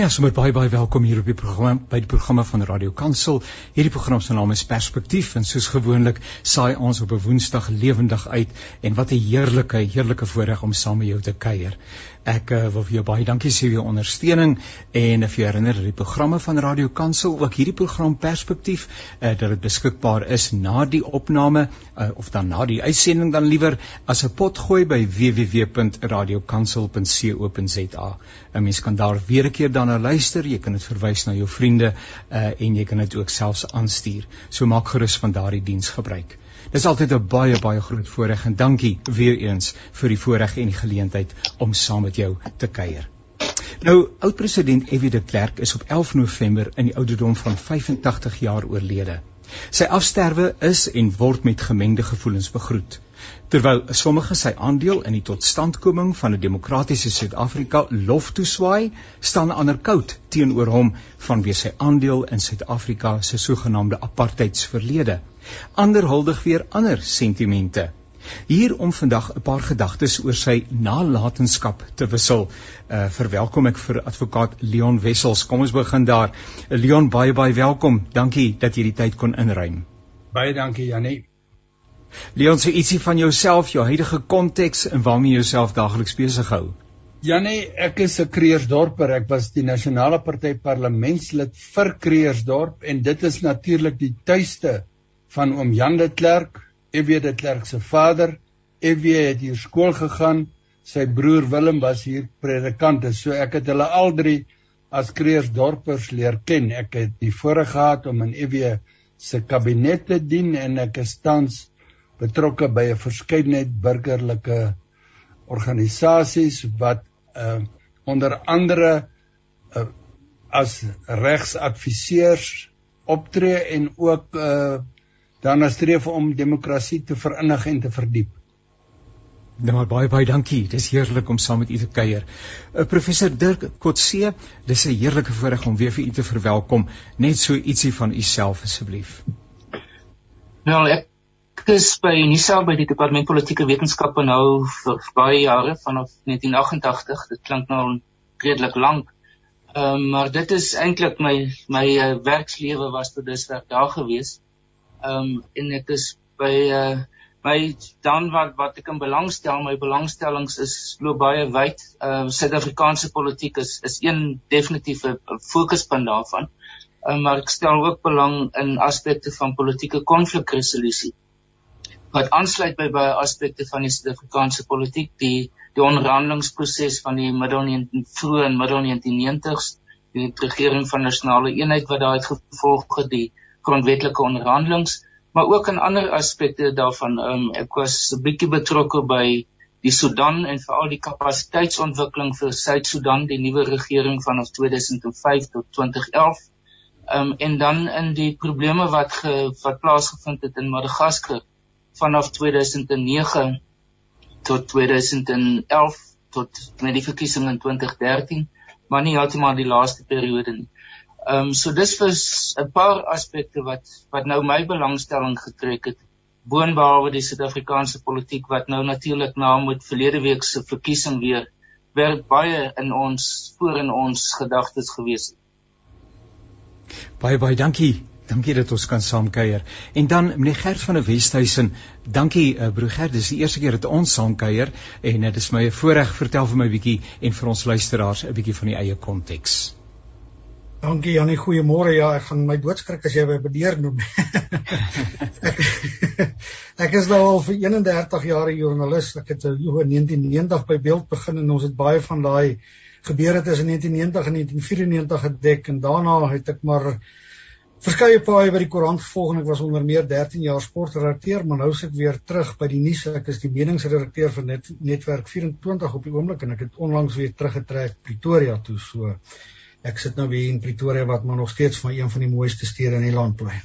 Ja, sommer baie baie welkom hier op die program by die programme van Radio Kansel. Hierdie program se naam is Perspektief en soos gewoonlik saai ons op 'n Woensdag lewendig uit en wat 'n heerlike heerlike voorreg om saam met jou te kuier. Ek uh, wil vir jou baie dankie sê vir jou ondersteuning en vir jou herinner dat die programme van Radio Kansel ook hierdie program Perspektief uh, dat dit beskikbaar is na die opname uh, of dan na die uitsending dan liewer as 'n pot gooi by www.radiokansel.co.za. 'n Mens kan daar weer 'n keer dan na luister, jy kan dit verwys na jou vriende uh, en jy kan dit ook selfs aanstuur. So maak gerus van daardie diens gebruik. Dis altyd 'n baie baie groot voorreg en dankie weer eens vir die voorreg en die geleentheid om saam met jou te kuier. Nou, oud-president F.W. de Klerk is op 11 November in die ouderdom van 85 jaar oorlede. Sy afsterwe is en word met gemengde gevoelens begroet. Terwyl sommige sy aandeel in die totstandkoming van 'n demokratiese Suid-Afrika lof toeswaai, staan ander koud teenoor hom vanweë sy aandeel in Suid-Afrika se sogenaamde apartheidsverlede. Ander huldig weer ander sentimente. Hier om vandag 'n paar gedagtes oor sy nalatenskap te wissel. Uh verwelkom ek vir advokaat Leon Wessels. Kom ons begin daar. Leon, baie baie welkom. Dankie dat jy die tyd kon inruim. Baie dankie Janie. Leon sê ietsie van jouself, jou huidige konteks en waarmee jy jouself daagliks besig hou. Janie, ek is 'n Kreersdorper. Ek was die nasionale party parlementslid vir Kreersdorp en dit is natuurlik die tuiste van oom Jan de Klerk, EW de Klerk se vader. EW het hier skool gegaan. Sy broer Willem was hier predikant. So ek het hulle al drie as Kreersdorpers leer ken. Ek het die voorreg gehad om in EW se kabinet te dien en ek is tans betrokke by 'n verskeidenheid burgerlike organisasies wat uh onder andere uh, as regsadviseurs optree en ook uh dan streef om demokrasie te verinnig en te verdiep. Nou maar baie baie dankie. Dis heerlik om saam met u te kuier. Uh, professor Dirk Kotse, dis 'n heerlike voorreg om weer vir u te verwelkom. Net so ietsie van u self asseblief. Nou ek is by Unisa by die departement politieke wetenskappe nou vir baie jare vanaf 1988. Dit klink nou redelik lank. Ehm um, maar dit is eintlik my my uh, werkslewe was tot dusver daar gewees. Ehm um, en ek is by uh my dan wat wat ek in belangstel, my belangstellings is loop baie wyd. Ehm uh, Suid-Afrikaanse politiek is is een definitiewe fokuspunt daarvan. Ehm um, maar ek stel ook belang in aspekte van politieke konflikresolusie wat aansluit by baie aspekte van die Suid-Afrikaanse politiek, die die onderhandelingsproses van die middel 19 vroeë en middel 1990s, die regering van nasionale eenheid wat gevolg het, die grondwetlike onderhandelings, maar ook in ander aspekte daarvan. Um, ek was 'n bietjie betrokke by die Sudan en veral die kapasiteitsontwikkeling vir Suid-Sudan, die nuwe regering vanaf 2005 tot 2011. Um, en dan in die probleme wat ge, wat plaasgevind het in Madagaskar vanaf 2009 tot 2011 tot met die verkiesing in 2013, maar nie heeltemal die laaste periode nie. Ehm um, so dis vir 'n paar aspekte wat wat nou my belangstelling getrek het boonbehalwe die Suid-Afrikaanse politiek wat nou natuurlik na met verlede week se verkiesing weer werk baie in ons voor in ons gedagtes gewees het. Baie baie dankie Dankie dat ons kan saamkuier. En dan meneer Gert van der Westhuizen, dankie uh, broer Gert, dis die eerste keer dat ons saamkuier en uh, is my voorreg vertel vir my bietjie en vir ons luisteraars 'n bietjie van die eie konteks. Dankie Janie, goeiemôre. Ja, ek gaan my doodskrik as jy my bedeer noem. ek, ek is nou al vir 31 jaar 'n joernalis. Ek het in 1990 by Beeld begin en ons het baie van daai gebeure tussen 1990 en 1994 gedek en daarna het ek maar verskeie paaie by die koerant gevolg en ek was onder meer 13 jaar sportredakteur, maar nou sit ek weer terug by die nuus. Ek is die meningsredakteur vir Net, Netwerk 24 op die oomblik en ek het onlangs weer teruggetrek Pretoria toe. So ek sit nou weer in Pretoria wat maar nog steeds van een van die mooiste stede in die land bly.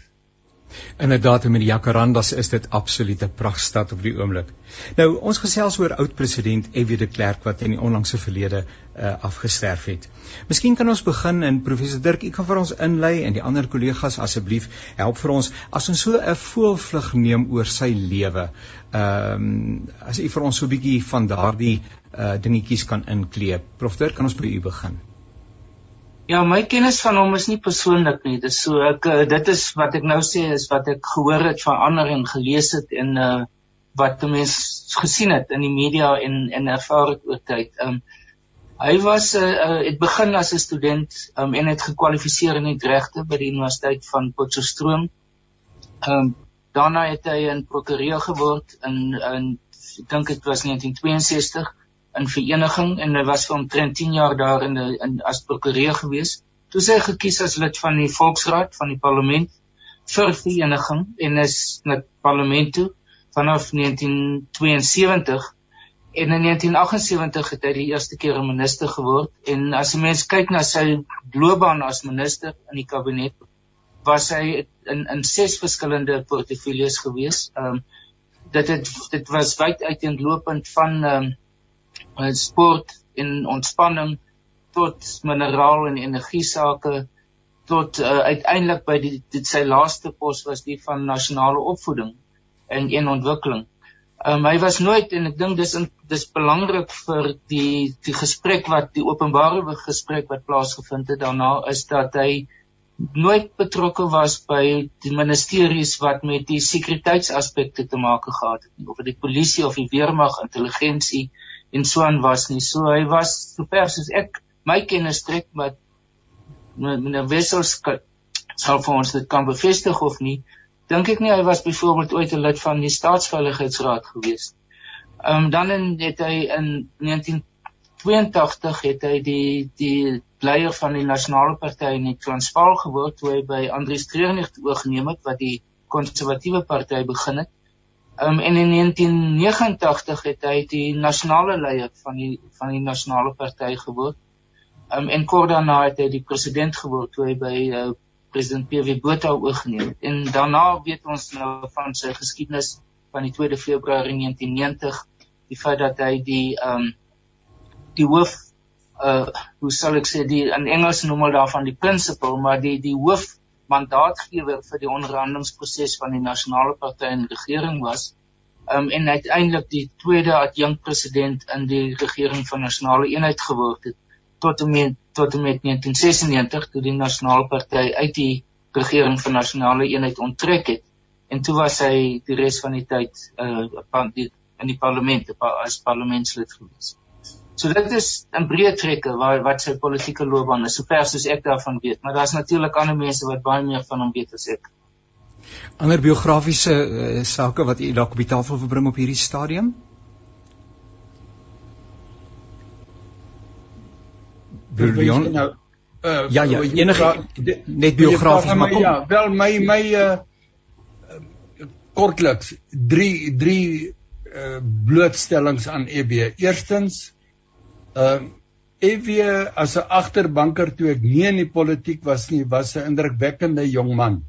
Inderdaad met die Jacarandas is dit absoluut 'n pragtstad op die oomblik. Nou ons gesels oor oud president F.W. de Klerk wat in die onlangse verlede uh, afgesterf het. Miskien kan ons begin en professor Dirk, u kan vir ons inlei en die ander kollegas asseblief help vir ons as ons so 'n voelvlug neem oor sy lewe. Ehm um, as u vir ons so 'n bietjie van daardie uh, dingetjies kan inkleep. Prof Dirk, kan ons by u begin? Ja, my kennis van hom is nie persoonlik nie. Dis so ek uh, dit is wat ek nou sê is wat ek gehoor het van ander en gelees het en uh wat mense gesien het in die media en en ervaar het oor tyd. Um hy was 'n uh, uh, het begin as 'n student um en het gekwalifiseer in die regte by die Universiteit van Potchefstroom. Um daarna het hy 'n prokureur geword in in ek dink dit was 1962 in vereniging en hy was vir omtrent 10 jaar daar in in as prokureur gewees. Toe sy gekies as lid van die Volksraad van die Parlement vir vereniging en is na parlement toe vanaf 1972 en in 1978 het hy die eerste keer 'n minister geword en as 'n mens kyk na sy loopbaan as minister in die kabinet was hy in in ses verskillende portefeuilles gewees. Ehm um, dit het dit was wyd uiteenlopend van ehm um, uh, sport en ontspanning tot mineraal en energie sake tot uh, uiteindelik by die dit sy laaste pos was die van nasionale opvoeding en en ontwikkeling. Um, hy was nooit en ek dink dis in, dis belangrik vir die die gesprek wat die openbare gesprek wat plaasgevind het daarna is dat hy nooit betrokke was by die ministeries wat met die sekuriteitsaspekte te maak gehad het of die polisie of die weermag intelligensie en so aan was nie. So hy was sover soos ek my kennis trek wat meneer Wessels sal vir ons dit kan bevestig of nie. Dink ek nie hy was byvoorbeeld ooit 'n lid van die staatsveiligheidsraad gewees. Ehm um, dan in het hy in 1982 het hy die die leier van die nasionale party in die Transvaal geword toe hy by Andrius Treurnig oorgeneem het wat die konservatiewe party begin het. Um, en in 1989 het hy die nasionale leier van die van die nasionale party geword. Um, en kort daarna het hy die president geword toe hy by uh, president PW Botha oorgeneem het. En daarna weet ons nou van sy geskiedenis van die 2 Februarie 1990, die feit dat hy die ehm um, die hoof uh hoe sal ek sê die in Engels noem hulle daarvan die principal, maar die die hoof mandaatgewer vir die onderhandelingsproses van die nasionale party en regering was um, en uiteindelik die tweede adjunkt president in die regering van nasionale eenheid geword het tot en met tot en met 1996 toe die nasionale party uit die regering van nasionale eenheid onttrek het en toe was hy die res van die tyd uh, in die parlement as parlementslid gewees. So dit is 'n breë trekke waar wat sy politieke loopbaan is, sover soos ek daarvan weet, maar daar's natuurlik ander mense wat baie meer van hom weet as ek. Ander biografiese uh, sake wat u dalk op die tafel verbring op hierdie stadium? William nou uh, ja ja enige net biografies maar kom. ja wel my my uh, kortliks drie drie uh, blootstellings aan EB eerstens Ehm uh, EW as 'n agterbanker toe ek nie in die politiek was nie, was 'n indrukwekkende jong man.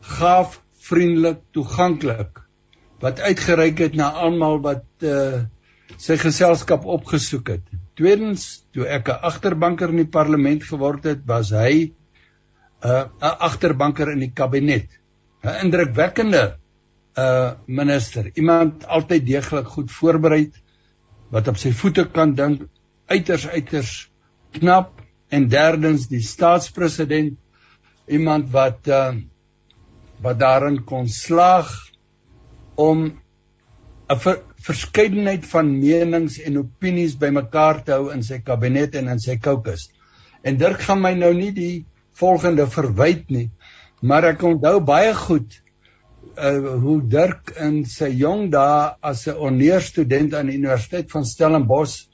Gaaf, vriendelik, toeganklik wat uitgereik het na almal wat uh sy geselskap opgesoek het. Tweedens, toe ek 'n agterbanker in die parlement geword het, was hy 'n uh, 'n agterbanker in die kabinet. 'n Indrukwekkende uh minister, iemand altyd deeglik goed voorberei wat op sy voete kan dink uiters uiters knap en derdens die staatspresident iemand wat uh, wat daarin kon slaag om 'n ver, verskeidenheid van menings en opinies bymekaar te hou in sy kabinet en in sy caucus. En Dirk gaan my nou nie die volgende verwyd nie, maar ek onthou baie goed uh hoe Dirk in sy jong dae as 'n oneerstudent aan die Universiteit van Stellenbosch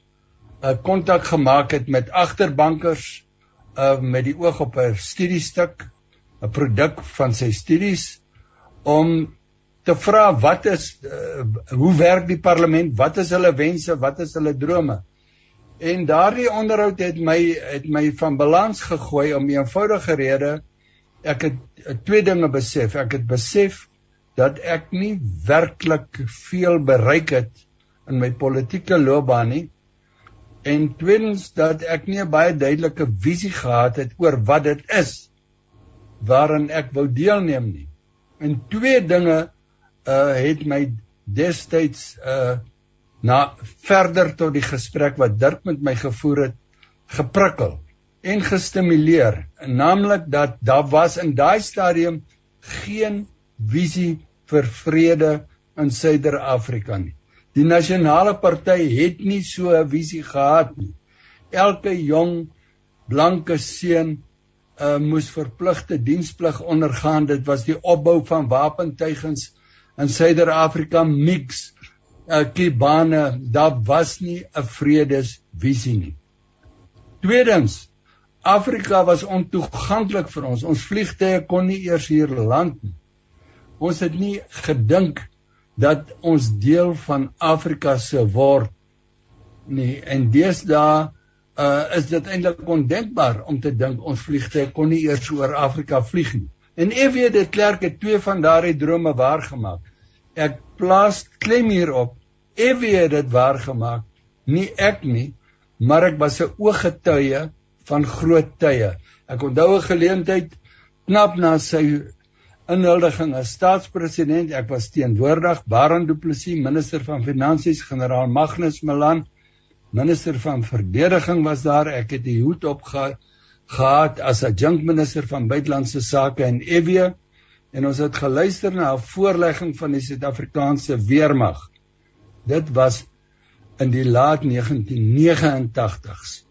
'n uh, kontak gemaak het met agterbankers uh met die oog op 'n studiestuk, 'n produk van sy studies om te vra wat is uh, hoe werk die parlement, wat is hulle wense, wat is hulle drome. En daardie onderhoud het my het my van balans gegooi om 'n eenvoudige rede ek het uh, twee dinge besef. Ek het besef dat ek nie werklik veel bereik het in my politieke loopbaan nie en tweedens dat ek nie 'n baie duidelike visie gehad het oor wat dit is waarin ek wou deelneem nie. En twee dinge uh het my destyds uh na verder tot die gesprek wat Dirk met my gevoer het geprikkel. en gestimuleer, naamlik dat daar was in daai stadium geen visie vir vrede in Suider-Afrika nie. Die nasionale party het nie so 'n visie gehad nie. Elke jong blanke seun uh, moes verpligte diensplig ondergaan. Dit was die opbou van wapentuigens in Suider-Afrika mix uh, Kibane. Daar was nie 'n vredesvisie nie. Tweedens, Afrika was ontoeganklik vir ons. Ons vliegtye kon nie eers hier land nie. Ons het nie gedink dat ons deel van Afrika se word nie. En deesdae uh is dit eintlik ondenkbaar om te dink ons vliegtye kon nie eers oor Afrika vlieg nie. En EW de Klerk het twee van daardie drome waargemaak. Ek plaas klem hierop. EW het dit waargemaak, nie ek nie, maar ek was 'n ooggetuie van groot tye. Ek onthou 'n geleentheid knap na sy inhuldiging as staatspresident. Ek was teenwoordig, Baron Du Plessis, minister van Finansies, generaal Magnus Malan, minister van verdediging was daar. Ek het die hoed op ge, gehad as adjunkt minister van buitelandse sake in EW en ons het geluister na 'n voorlegging van die Suid-Afrikaanse weermag. Dit was in die laat 1989s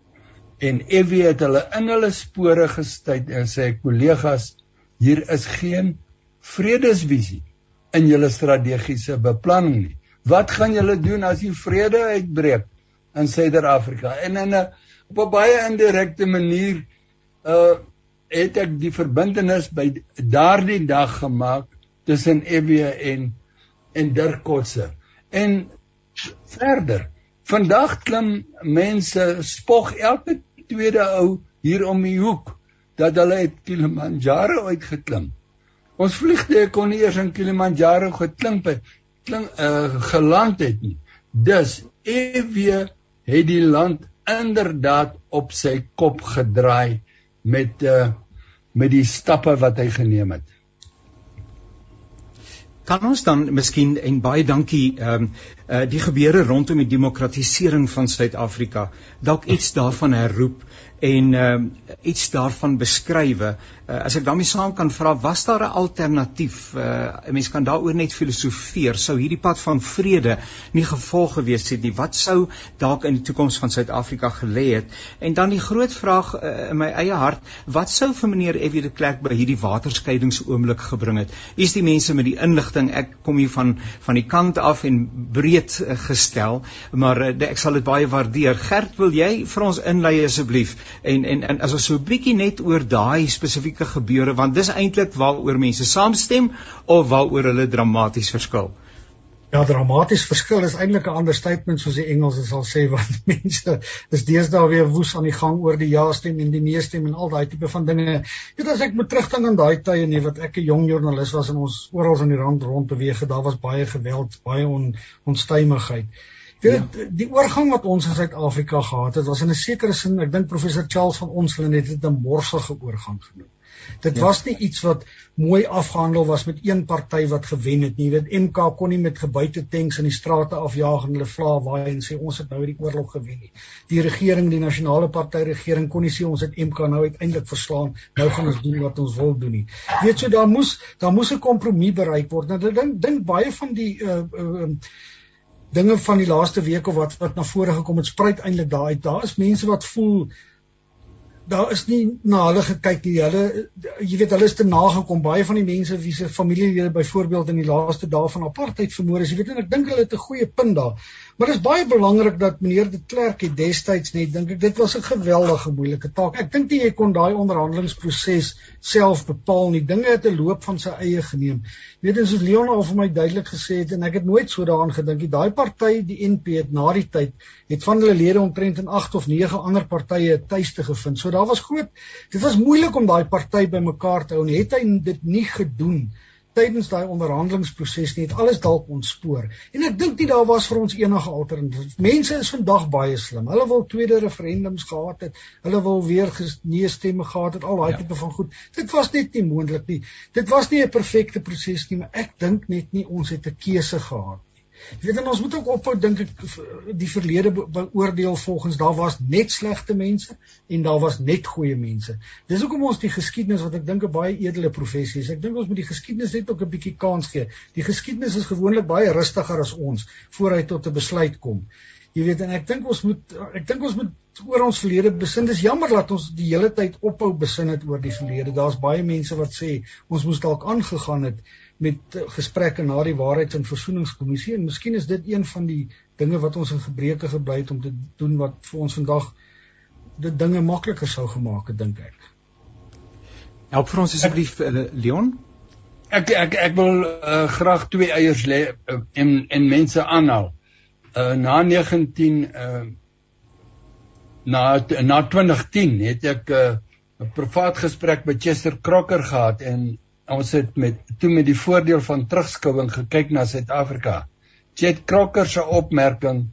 en EW het hulle in hulle spore gestuit en sê kollegas hier is geen vredesvisie in julle strategiese beplanning nie. Wat gaan julle doen as die vrede uitbreek in Suider-Afrika? En in 'n op 'n baie indirekte manier uh het ek die verbintenis by daardie dag gemaak tussen EW en en Dirk Kotse. En verder, vandag klim mense spog elke tweede ou hier om die hoek dat hulle uit Kilimanjaro uitgeklim. Ons vliegtuie kon nie eers in Kilimanjaro geklim het, klink uh, geland het nie. Dus EW het die land inderdaad op sy kop gedraai met uh, met die stappe wat hy geneem het. Kan ons dan miskien en baie dankie ehm um, uh, die gebeure rondom die demokratisering van Suid-Afrika dalk iets daarvan herroep en ehm uh, iets daarvan beskrywe. Uh, as ek daarmee saam kan vra, was daar 'n alternatief? Uh, 'n Mens kan daaroor net filosofeer. Sou hierdie pad van vrede nie gevolg gewees het nie? Wat sou dalk in die toekoms van Suid-Afrika gelê het? En dan die groot vraag uh, in my eie hart, wat sou vir meneer F.W. de Klerk by hierdie waterskeidingsoomblik gebring het? Is die mense met die inligting, ek kom hier van van die kant af en breed uh, gestel, maar uh, ek sal dit baie waardeer. Gert, wil jy vir ons inlei asseblief? En en en as ons so 'n bietjie net oor daai spesifieke gebeure want dis eintlik waaroor mense saamstem of waaroor hulle dramaties verskil. Ja, dramaties verskil is eintlik 'n ander statement soos die Engelse sal sê want mense is deesdae weer woes aan die gang oor die ja-stem en die nee-stem en al daai tipe van dinge. Dit as ek moet terugdink aan daai tye nee wat ek 'n jong joernalis was en ons oral in die rand rond beweeg het, daar was baie geweld, baie on, onstuimigheid. Dit ja. die oorgang wat ons in Suid-Afrika gehad het, was in 'n sekere sin, ek dink professor Charles van ons hulle het dit 'n morsige oorgang genoem. Dit ja. was nie iets wat mooi afgehandel was met een party wat gewen het nie. Dit MK kon nie met gebuite tanks in die strate afjaag en hulle vla waai en sê ons het nou hierdie oorlog gewen nie. Die regering, die nasionale party regering kon nie sê ons het MK nou uiteindelik verslaan. Nou gaan ons doen wat ons wil doen nie. Weet jy, so, daar moes daar moes 'n kompromie bereik word. Nou dink dink baie van die uh, uh, dinge van die laaste week of wat wat na vore gekom het spruit eintlik daai daar is mense wat voel daar is nie na hulle gekyk nie. Hulle jy weet hulle is te nagekom. Baie van die mense wie se familielede byvoorbeeld in die laaste dae van apartheid vermoor is jy weet en ek dink hulle het 'n goeie punt daar Maar dit is baie belangrik dat meneer de Klerk het destyds net dink ek dit was 'n geweldige moeilike taak. Ek dink jy kon daai onderhandelingsproses self bepaal nie. Dinge het 'n loop van sy eie geneem. Weet jy soos Leon al vir my duidelik gesê het en ek het nooit so daaraan gedink nie. Daai party, die NP het na die tyd het van hulle lede omtrent in 8 of 9 ander partye tuiste gevind. So daar was groot dit was moeilik om daai party bymekaar te hou en het hy dit nie gedoen nie tydens daai onderhandelingsproses nie het alles dalk ontspoor. En ek dink nie daar was vir ons enige alternatief. Mense is vandag baie slim. Hulle wil tweede referendums gehad het. Hulle wil weer nee stemme gehad het. Al daai ja. tipe van goed. Dit was net nie moontlik nie. Dit was nie 'n perfekte proses nie, maar ek dink net nie ons het 'n keuse gehad. Jy weet ons moet ook ophou dink ek die verlede beoordeel volgens daar was net slegte mense en daar was net goeie mense. Dis hoekom ons die geskiedenis wat ek dink 'n baie edele professie is. Ek dink ons moet die geskiedenis net ook 'n bietjie kans gee. Die geskiedenis is gewoonlik baie rustiger as ons voor hy tot 'n besluit kom. Jy weet en ek dink ons moet ek dink ons moet oor ons verlede besin. Dis jammer dat ons die hele tyd ophou besin het oor die verlede. Daar's baie mense wat sê ons moes dalk aangegaan het met eh, gesprekke na die waarheids- en versoeningskommissie en miskien is dit een van die dinge wat ons in gebreke gebly het om te doen wat vir ons vandag dit dinge makliker sou gemaak het dink ek. Help vir ons asseblief uh, Leon. Ek ek ek wil uh, graag twee eiers lê uh, en en mense aanhaal. Uh, na 19 uh, na na 2010 het ek 'n uh, privaat gesprek met Chester Crocker gehad en ons het met toe met die voordeel van terugskouing gekyk na Suid-Afrika. Chet Crocker se opmerking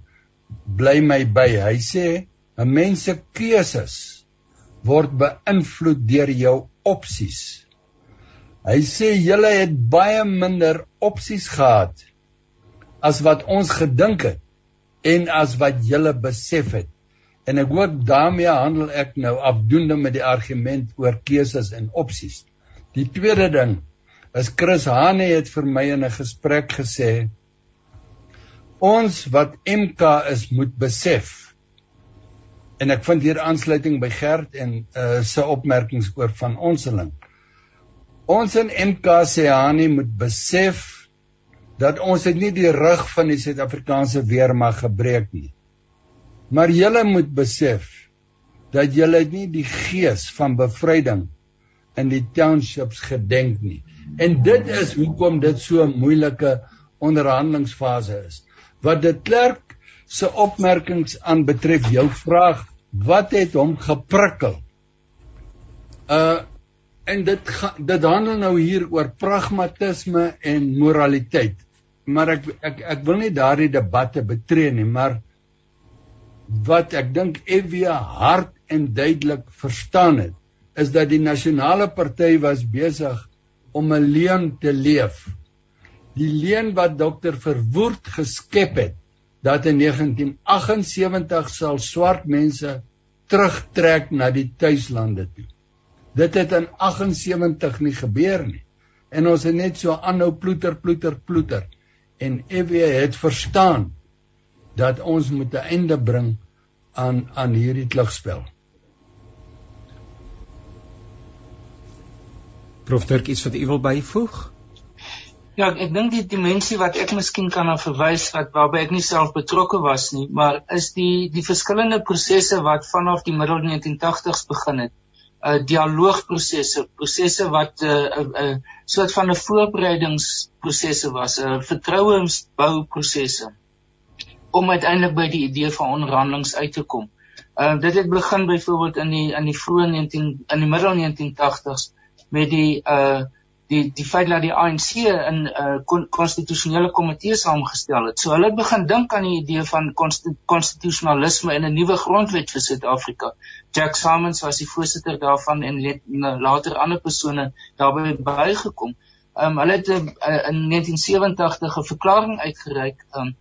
bly my by. Hy sê 'n mens se keuses word beïnvloed deur jou opsies. Hy sê julle het baie minder opsies gehad as wat ons gedink het en as wat julle besef het. En ek hoor daarmee handel ek nou afdoende met die argument oor keuses en opsies. Die tweede ding is Chris Hane het vir my in 'n gesprek gesê ons wat MK is moet besef en ek vind hier aansluiting by Gert en uh, sy opmerkings oor van onseling. Ons in MK sê Hane moet besef dat ons het nie die rug van die Suid-Afrikaanse weermag gebreek nie. Maar julle moet besef dat julle nie die gees van bevryding in die townships gedenk nie. En dit is hoekom dit so 'n moeilike onderhandelingsfase is. Wat dit klerk se opmerkings aan betref jou vraag, wat het hom geprikkel? Uh en dit dit handel nou hier oor pragmatisme en moraliteit. Maar ek ek ek wil nie daardie debatte betree nie, maar wat ek dink Evia hard en duidelik verstaan het is dat die nasionale party was besig om 'n leuen te leef. Die leuen wat dokter Verwoerd geskep het dat in 1978 sal swart mense terugtrek na die tuislande toe. Dit het in 78 nie gebeur nie. En ons het net so aanhou ploeter ploeter ploeter en EW het verstaan dat ons moet 'n einde bring aan aan hierdie klugspel. Prof Dirk iets wat u wil byvoeg? Ja, ek dink die dimensie wat ek miskien kan aan verwys wat waarby ek nie self betrokke was nie, maar is die die verskillende prosesse wat vanaf die middel 1980s begin het. Uh dialoogprosesse, prosesse wat 'n uh, 'n uh, uh, soort van 'n voorbereidingsprosesse was, 'n uh, vertrouensbouprosesse om uiteindelik by die idee van onderhandelinge uit te kom. Uh dit het begin byvoorbeeld in die in die vroeë 19 in die middel 1980s met die uh die die feit dat die ANC in 'n uh, konstitusionele komitee saamgestel het. So hulle begin dink aan die idee van konstitusionalisme en 'n nuwe grondwet vir Suid-Afrika. Jack Simons was die voorsitter daarvan en let, later ander persone daarbey bygekom. Um hulle het uh, in 1987 'n verklaring uitgereik um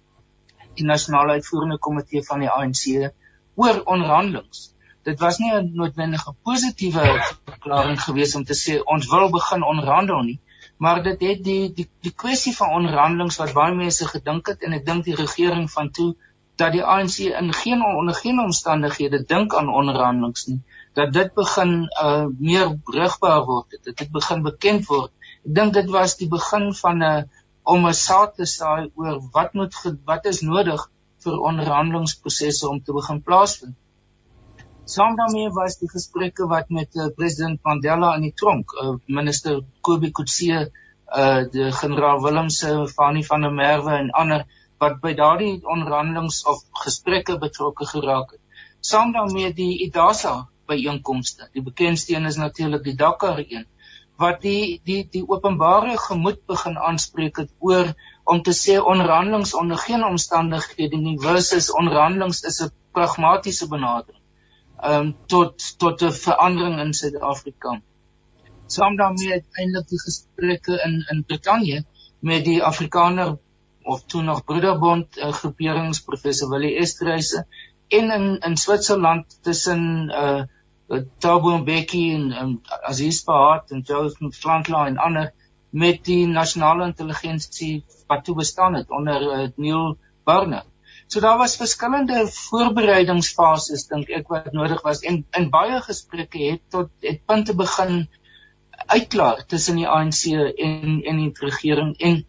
die nasionale uitvoerende komitee van die ANC oor onderhandelinge dit was nie 'n noodwendige positiewe verklaring gewees om te sê ons wil begin onderhandel nie maar dit het die die die kwessie van onderhandelinge wat baie mense gedink het en ek dink die regering van toe dat die ANC in geen onder geen omstandighede dink aan onderhandelinge nie dat dit begin uh, meer brugbaar word dit het begin bekend word. Ek dink dit was die begin van 'n uh, om 'n saad te saai oor wat moet wat is nodig vir onderhandelingsprosesse om te begin plaasvind Saam daarmee was die gesprekke wat met uh, president Mandela in die tronk, uh, minister Kobie Kutse, uh, die generaal Willemse, Fanie van der Merwe en ander wat by daardie onderhandelings of gesprekke betrokke geraak het. Saam daarmee die IDASA byeenkomste. Die bekendste een is natuurlik die Dakar een wat die die die openbare gemoed begin aanspreek het oor om te sê onderhandelings onder geen omstandighede nie versus onderhandelings is 'n pragmatiese benadering um, tot tot 'n verandering in Suid-Afrika. Saam daarmee uiteindelik die gesprekke in in Brittanje met die Afrikaner of toe nog Broederbond uh, groeperings professor Willie Estreise en in in Switserland tussen uh Thabo Mbeki en, en Aziz Bahat en Joseph Flankla en ander met die nasionale intelligensie wat toe bestaan het onder uh, Neil Barnard. So daar was verskillende voorbereidingsfases dink ek wat nodig was en in baie gesprekke het tot het punte begin uitklaar tussen die ANC en en die regering en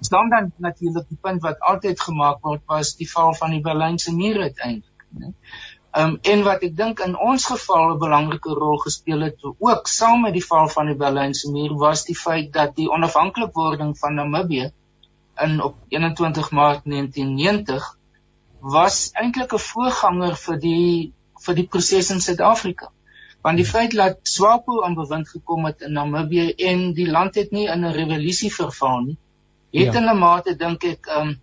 staan dan natuurlik die punt wat altyd gemaak word was die val van die Berlynse muur uiteindelik, né? Um en wat ek dink in ons geval 'n belangrike rol gespeel het ook saam met die val van die Berlynse muur was die feit dat die onafhanklikwording van Namibië in op 21 Maart 1990 was eintlik 'n voorganger vir die vir die proses in Suid-Afrika. Want die feit dat SWAPO aan bewind gekom het in Namibië en die land het nie in 'n revolusie verval nie, het ja. in 'n mate dink ek um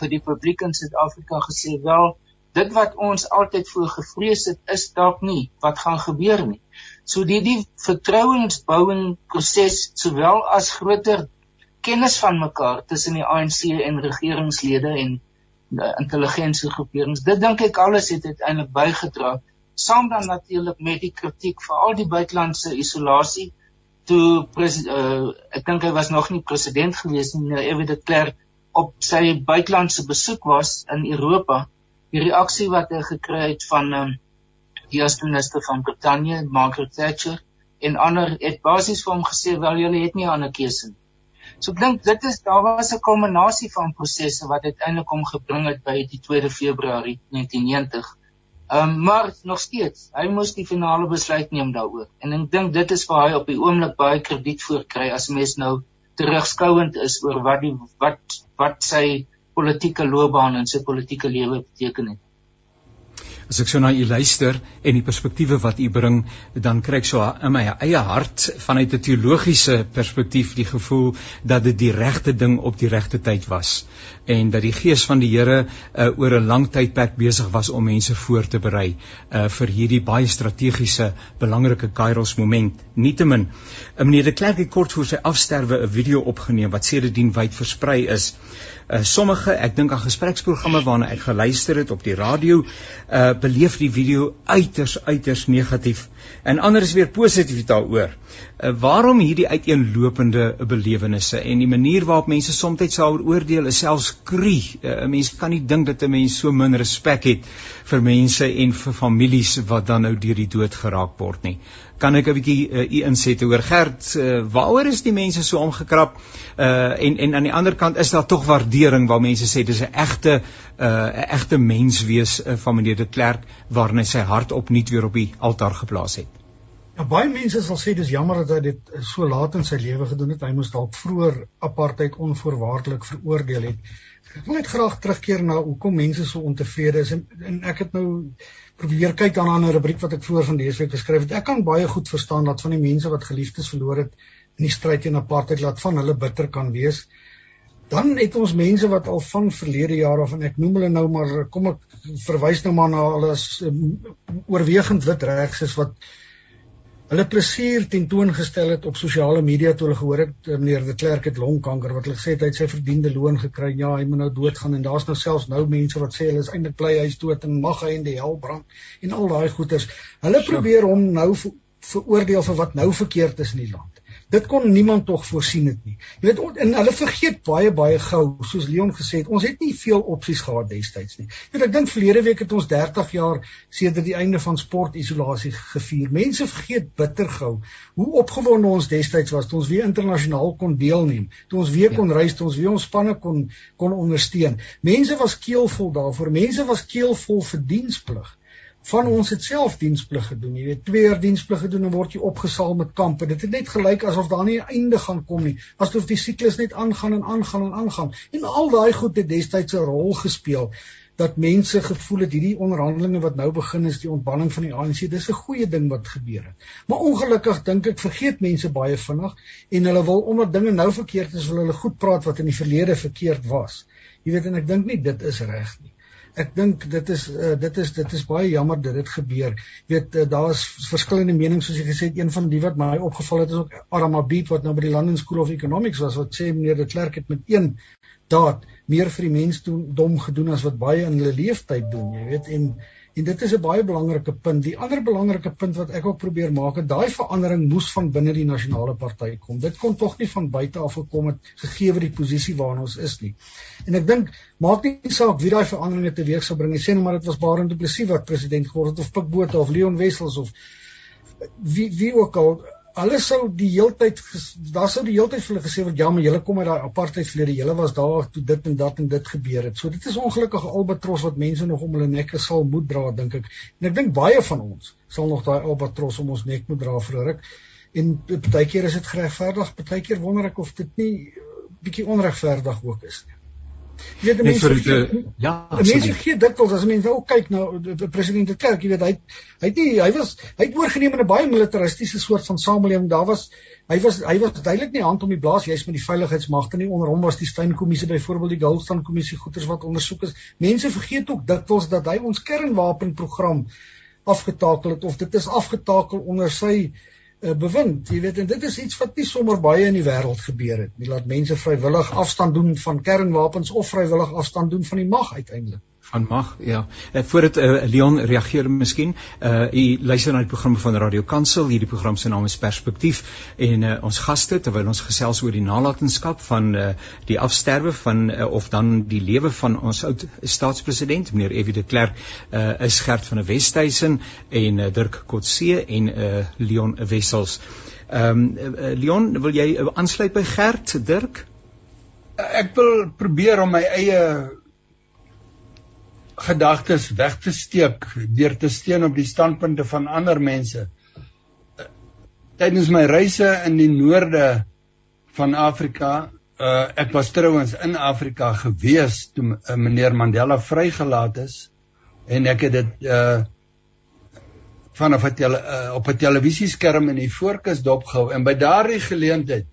vir die publiek in Suid-Afrika gesê wel dit wat ons altyd voor gevrees het is dalk nie wat gaan gebeur nie. So die die vertrouensbouing proses sowel as groter kennis van mekaar tussen die ANC en regeringslede en uh, intelligensiegroeperings. Dit dink ek alles het uiteindelik bygedra saam dan natuurlik met die kritiek vir al die buitelandse isolasie toe uh, ek dink hy was nog nie president gewees nie, nou Ewe de Klerk op sy buitelandse besoek was in Europa. Die reaksie wat hy gekry het van um, die minister van Brittanje, Margaret Thatcher en ander het basies vir hom gesê wel julle het nie 'n ander keuse nie. So ek dink dit is daar was 'n kulminasie van prosesse wat uiteindelik hom gebring het by die 2 Februarie 1990. Ehm um, maar nog steeds, hy moes die finale besluit neem daaroor. En ek dink dit is waar hy op die oomblik baie krediet voor kry as mens nou terugskouend is oor wat die wat wat sy politieke loopbaan en sy politieke lewe beteken het as ek so na u luister en die perspektiewe wat u bring, dan kry ek so in my eie hart vanuit 'n teologiese perspektief die gevoel dat dit die regte ding op die regte tyd was en dat die gees van die Here uh, oor 'n lang tydperk besig was om mense voor te berei uh, vir hierdie baie strategiese belangrike Kairos moment. Nietemin, uh, meneer de Klerk het kort voor sy afsterwe 'n video opgeneem wat sedertdien wyd versprei is. Uh, sommige, ek dink aan gespreksprogramme waarna ek geluister het op die radio, uh beleef die video uiters uiters negatief en ander is weer positief daaroor. Uh, waarom hierdie uiteenlopende belewennisse en die manier waarop mense soms sou oordeel is selfs krie. Uh, 'n Mens kan nie dink dat 'n mens so min respek het vir mense en vir families wat dan nou deur die dood geraak word nie kan ek 'n bietjie uh, u insette oor Gert uh, waaroor is die mense so omgekrap uh, en en aan die ander kant is daar tog waardering waar mense sê dis 'n egte 'n uh, egte mens wees uh, van meneer de Klerk waarin hy sy hart opnuut weer op die altaar geplaas het. Ja baie mense sal sê dis jammer dat hy dit so laat in sy lewe gedoen het. Hy moes dalk vroeër apartheid onvoorwaardelik veroordeel het. Ek wil net graag terugkeer na hoekom mense so ontevrede is en, en ek het nou probeer kyk aan 'n rubriek wat ek voor van dese week geskryf het. Ek kan baie goed verstaan dat van die mense wat geliefdes verloor het in die stryd teen apartheid laat van hulle bitter kan wees. Dan het ons mense wat al van verlede jare af en ek noem hulle nou maar kom ek verwys nou maar na hulle as um, oorwegend wit regs is wat hulle plesier tentoongestel het op sosiale media toe hulle gehoor het eh, meneer de Klerk het longkanker wat hulle gesê het hy het sy verdiende loon gekry. Ja hy moet nou doodgaan en daar's nou selfs nou mense wat sê hulle is eintlik bly hy's dood en mag hy in die hel brand en al daai goeters hulle probeer hom nou veroordeel vir wat nou verkeerd is in die land Dit kon niemand tog voorsien het nie. Jy weet en hulle vergeet baie baie gou, soos Leon gesê het, ons het nie veel opsies gehad destyds nie. Jy weet ek dink verlede week het ons 30 jaar sedert die einde van sportisolasie gevier. Mense vergeet bitter gou hoe opgewonde ons destyds was toe ons weer internasionaal kon deelneem, toe ons weer kon ja. reis, toe ons weer ons spanne kon kon ondersteun. Mense was keelvol daarvoor. Mense was keelvol vir diensplig van ons het self diensplig gedoen. Jy weet, twee jaar diensplig gedoen en word jy opgesaal met kampe. Dit het net gelyk asof daar nie 'n einde gaan kom nie. Asof die siklus net aangaan en aangaan en aangaan. En al daai goed het destyds 'n rol gespeel dat mense gevoel het hierdie onderhandelinge wat nou begin is die ontbanning van die ANC dis 'n goeie ding wat gebeur het. Maar ongelukkig dink ek vergeet mense baie vinnig en hulle wil omdat dinge nou verkeerd is wil hulle goed praat wat in die verlede verkeerd was. Jy weet en ek dink nie dit is reg nie. Ek dink dit is uh, dit is dit is baie jammer dat dit gebeur. Jy weet uh, daar is verskillende menings soos jy gesê het een van die wat my opgeval het is ook Aramabit wat nou by die London School of Economics was wat sê meneer de Klerk het met een daad meer vir die mens dom gedoen as wat baie in hulle leeftyd doen, jy weet en En dit is 'n baie belangrike punt. Die ander belangrike punt wat ek ook probeer maak, is daai verandering moes van binne die nasionale party kom. Dit kon tog nie van buite af gekom het gegee word die posisie waarin ons is nie. En ek dink maak nie saak wie daai veranderinge teweeg sou bring nie. Sê net maar dit was Barend Du Plessis wat president geword het of Pik Botha of Leon Wessels of wie wie ook al hulle sou die heeltyd daar sou die heeltyd vir hulle gesê word ja maar julle kom uit daai apartheid verlede julle was daar toe dit en dat en dit gebeur het. So dit is ongelukkige albatros wat mense nog om hulle nekke sal moet dra dink ek. En ek dink baie van ons sal nog daai albatros om ons nek moet dra vir 'n ruk. En baie keer is dit geregverdig. Baie keer wonder ek of dit nie bietjie onregverdig ook is nie Jy weet mense vir die ja, mense gee dikwels as mense ook kyk na die president se kerk, jy weet hy hy het nie hy was hy het oorgeneem in 'n baie militaristiese soort van samelewing. Daar was hy was hy was duidelik nie hand om die blaas juis met die veiligheidsmagte nie. Onder hom was die Steyn kommissie byvoorbeeld die Goldstone kommissie goeters wat ondersoek is. Mense vergeet ook dikwels dat hy ons kernwapenprogram afgetakel het of dit is afgetakel onder sy uh, bewind. Jy weet en dit is iets wat nie sommer baie in die wêreld gebeur het nie. Laat mense vrywillig afstand doen van kernwapens of vrywillig afstand doen van die mag uiteindelik van mag ja. Uh, voordat uh, Leon reageer miskien uh u luister na die programme van Radio Kansel. Hierdie program se naam is Perspektief. En uh, ons gaste terwyl ons gesels oor die nalatenskap van uh, die afsterwe van uh, of dan die lewe van ons oud staatspresident meneer Evie de Klerk uh, is Gert van der Westhuizen en uh, Dirk Kotse en uh, Leon Wessels. Ehm um, uh, Leon wil jy aansluit by Gert Dirk? Ek wil probeer om my eie gedagtes weg te steek deur te steun op die standpunte van ander mense. Tydens my reise in die noorde van Afrika, uh, ek was trouens in Afrika gewees toe uh, meneer Mandela vrygelaat is en ek het dit uh vanaf 'n tele, uh, op 'n televisieskerm in die voorkus dopgehou en by daardie geleentheid